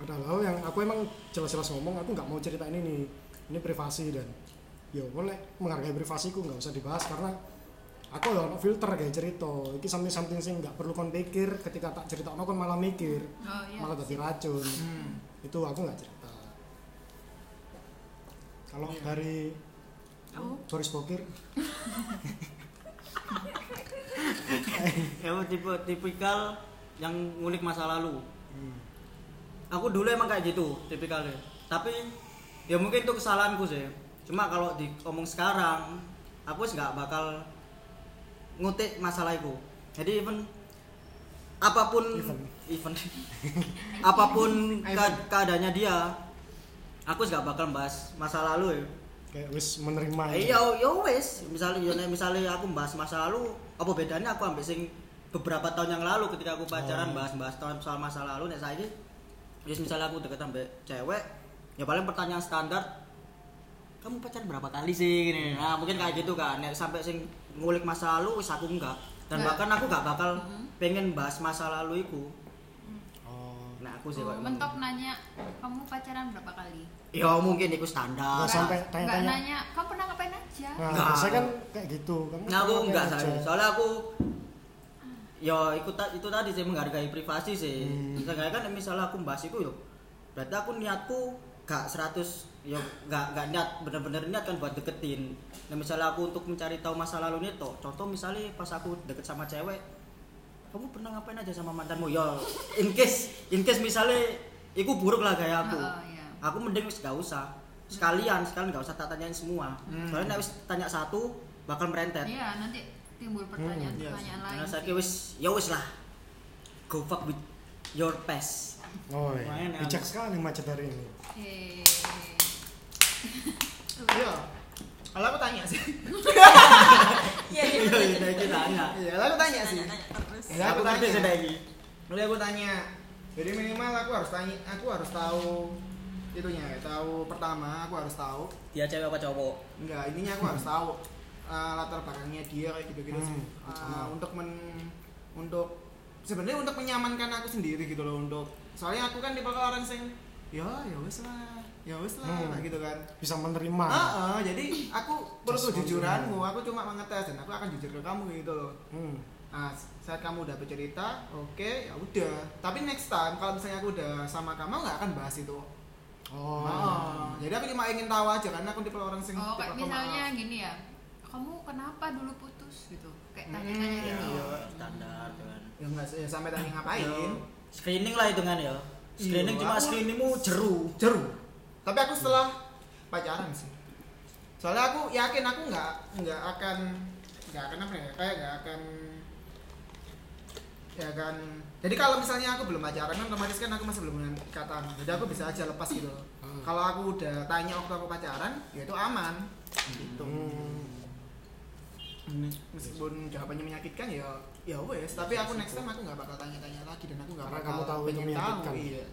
S1: Ada hal yang aku emang jelas-jelas ngomong aku nggak mau ceritain ini. Ini privasi dan ya boleh menghargai privasiku nggak usah dibahas karena aku ya ono filter kayak cerita. Ini something something sih nggak perlu kon pikir ketika tak cerita kon malah mikir
S4: oh iya
S1: malah jadi racun.
S3: Hmm.
S1: itu aku nggak cerita kalau dari
S5: kamu?
S1: Boris Bokir.
S2: Kamu tipe tipikal yang ngulik masa lalu.
S1: Hmm.
S2: aku dulu emang kayak gitu tipikalnya. Tapi ya mungkin itu kesalahanku sih. Cuma kalau diomong sekarang aku sih nggak bakal ngutik masalah itu. Jadi even apa pun
S1: Even.
S2: even [laughs] apa
S3: pun
S2: ke- keadaannya dia aku nggak bakal bahas masa lalu ya.
S1: Kayak wis menerima
S2: Eh, iya, ya. Misalnya, ya, nek misalnya aku bahas masa lalu, apa bedanya aku ambil sing beberapa tahun yang lalu ketika aku pacaran
S1: Oh.
S2: bahas-bahas tahun soal masa lalu nek saiki? Wis misalnya aku deket sampai cewek ya paling pertanyaan standar kamu pacaran berapa kali sih? Gini. Nah mungkin kayak gitu kan. Nek sampai sing ngulik masa lalu wis aku enggak. Dan bahkan aku gak bakal
S4: Mhm.
S2: pengen bahas masa lalu iku.
S1: oh
S2: nah aku sih kok
S4: mentok nanya kamu pacaran berapa kali
S2: ya mungkin itu standar
S1: Nggak sampai
S4: nggak
S1: tanya-tanya.
S4: nanya kamu pernah ngapain aja
S1: nah
S2: Enggak.
S1: saya kan kayak gitu kamu
S2: Nah, aku saya. Soalnya aku ya ikut ta- itu tadi sih menghargai privasi sih.
S1: Hmm.
S2: Misalnya kan misalnya aku bahas itu yo. Berarti aku niatku gak 100 ya gak gak niat bener-bener niat kan buat deketin. Nah, misalnya aku untuk mencari tahu masa lalunya toh. Contoh misalnya pas aku deket sama cewek, kamu pernah ngapain aja sama mantanmu? Ya in case in case misalnya iku buruk lah kayak aku.
S4: Oh, iya.
S2: Aku mending wis gak usah. Sekalian, sekalian gak usah tak tanyain semua.
S3: Hmm.
S2: Soalnya nek wis tanya satu bakal merentet.
S4: iya nanti timbul pertanyaan-pertanyaan lain
S2: Karena
S4: sih.
S2: saya wis ya wis lah. Go fuck with your past.
S1: oh iya.
S2: Ya.
S1: bijak sekali macet hari ini
S4: Eh,
S3: Iya. Kalau aku tanya sih.
S5: Iya iya.
S2: Iya, iya, tanya.
S3: Iya, kalau aku tanya sih.
S5: Tanya terus.
S3: Ya,
S2: Aku ngerti
S3: tanya.
S2: sudah ini.
S3: Mulai aku tanya. Jadi minimal aku harus tanya, aku harus tahu itunya ya, tahu pertama aku harus tahu
S2: Dia cewek apa cowok?
S3: enggak intinya aku harus tahu uh, latar belakangnya dia kayak gitu-gitu sih.
S1: Hmm,
S3: Uh, untuk men untuk sebenarnya untuk menyamankan aku sendiri gitu loh untuk soalnya aku kan tipe orang sing ya ya wes lah ya wes lah
S1: Hmm.
S3: gitu kan
S1: bisa menerima
S3: Ah, ah, jadi aku perlu kejujuranmu aku cuma mengetes dan aku akan jujur ke kamu gitu loh
S1: hmm.
S3: Nah, saat kamu udah bercerita, oke, ya udah. Tapi next time kalau misalnya aku udah sama kamu nggak akan bahas itu.
S1: oh
S3: Ah, jadi aku cuma ingin tahu aja karena aku tipe orang sing
S4: oh kayak misalnya
S3: pemaaf.
S4: gini ya kamu kenapa dulu putus gitu kayak
S3: Hmm,
S4: tanya-tanya
S3: iya,
S4: gitu
S2: Iya, standar kan.
S3: ya nggak ya, sampai tanya ngapain.
S2: Ya, Screening lah itu kan ya. Screening
S3: Iya,
S2: cuma
S3: aku-
S2: screeningmu jeru.
S3: Jeru. Tapi aku setelah pacaran sih. Soalnya aku yakin aku nggak nggak akan nggak akan apa ya kayak nggak akan ya kan jadi kalau misalnya aku belum pacaran kan otomatis kan aku masih belum ikatan jadi aku bisa aja lepas gitu
S1: Hmm.
S3: kalau aku udah tanya waktu aku pacaran ya itu aman gitu
S1: Hmm.
S3: meskipun jawabannya menyakitkan ya ya wes tapi aku next time aku nggak bakal tanya-tanya lagi dan aku nggak bakal
S1: kamu tahu itu
S3: pengen
S1: menyakitkan.
S3: tahu iya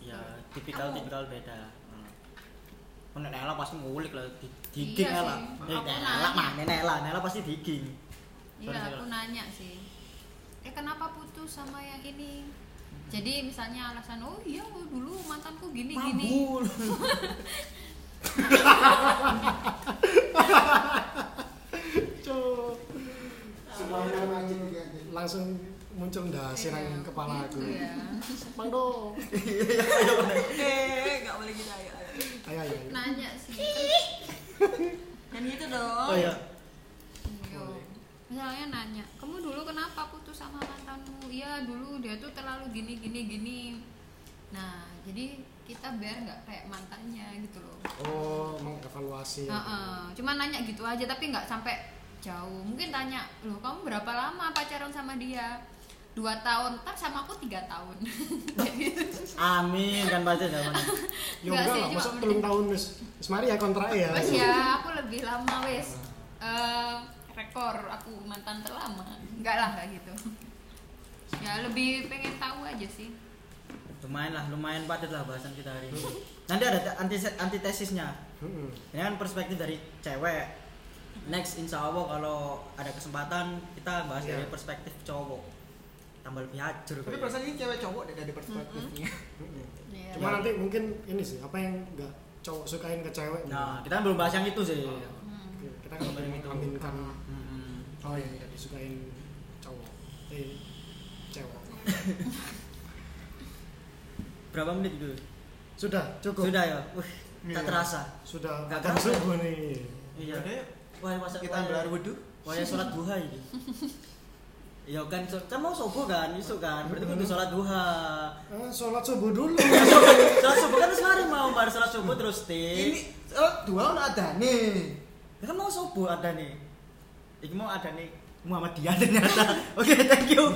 S2: Ya, tipikal-tipikal beda. Hmm. Nek Nela pasti ngulik lah, di- diging
S4: Iya
S2: Nela.
S4: Aku
S2: Nela mana Nela? Nela pasti diging.
S4: Iya aku nanya sih eh kenapa putus sama yang ini jadi misalnya alasan oh iya oh, dulu mantanku gini gini
S2: Mabul.
S1: Semuanya langsung muncul ndasir
S4: Iya,
S1: nang kepala aku
S4: gitu ya.
S1: Bang dong
S5: Eh, nggak boleh gitu ayo. ayo.
S1: ayo ayo ayo.
S4: nanya sih
S5: Dan gitu dong.
S2: Oh iya.
S4: Misalnya nanya kamu dulu kenapa putus sama mantanmu iya dulu dia tuh terlalu gini gini gini nah jadi kita biar nggak kayak mantannya gitu loh
S1: oh mengevaluasi
S4: Heeh. Cuma nanya gitu aja tapi nggak sampai jauh. Mungkin tanya, loh kamu berapa lama pacaran sama dia? Dua tahun, ntar sama aku tiga tahun. [laughs] Jadi
S2: Amin kan pasti jawabannya. [laughs]
S1: ya
S4: Enggak
S1: lah masa belum tahun wis mari ya kontrak ya
S4: wes ya aku lebih lama wes. Eh, rekor aku mantan terlama. Enggak lah kayak gitu. Ya lebih pengen tahu aja sih.
S2: Lumayan lah, lumayan padat lah bahasan kita hari ini. Nanti ada anti antitesisnya.
S1: Mm-mm.
S2: Ini kan perspektif dari cewek. Next, insya Allah kalau ada kesempatan kita bahas
S1: Iya.
S2: dari perspektif cowok. Tambah lebih hajur.
S3: tapi perasaan ini cewek cowok deh dari perspektifnya
S1: Mm-mm. [laughs]
S4: Iya.
S1: cuma nanti mungkin ini sih apa yang enggak cowok sukain ke cewek
S2: Nah, kita kan belum bahas yang itu sih.
S4: Hmm.
S1: kita kan
S2: Belum itu.
S1: Oh iya iya disukain cowok eh cewek [laughs]
S2: Berapa menit dulu?
S1: sudah cukup
S2: Sudah ya. Wih, tak
S3: Iya.
S2: terasa.
S1: sudah
S2: Nggak kerasa.
S1: subuh nih
S2: Iya. Wah, masa
S3: kita ambil air wudhu
S2: Wah, ya sholat duha ini. [laughs] Iya kan, kan mau subuh kan, isu kan, berarti kudu sholat duha.
S1: Ah, [laughs] sholat subuh dulu
S2: Sholat subuh kan terus mari mau bar sholat subuh terus
S3: ini
S2: tik.
S3: oh, dua udah ada nih
S2: kan mau subuh ada nih. Iki mau ada nih Muhammadiyah ternyata. [laughs] Oke, thank you.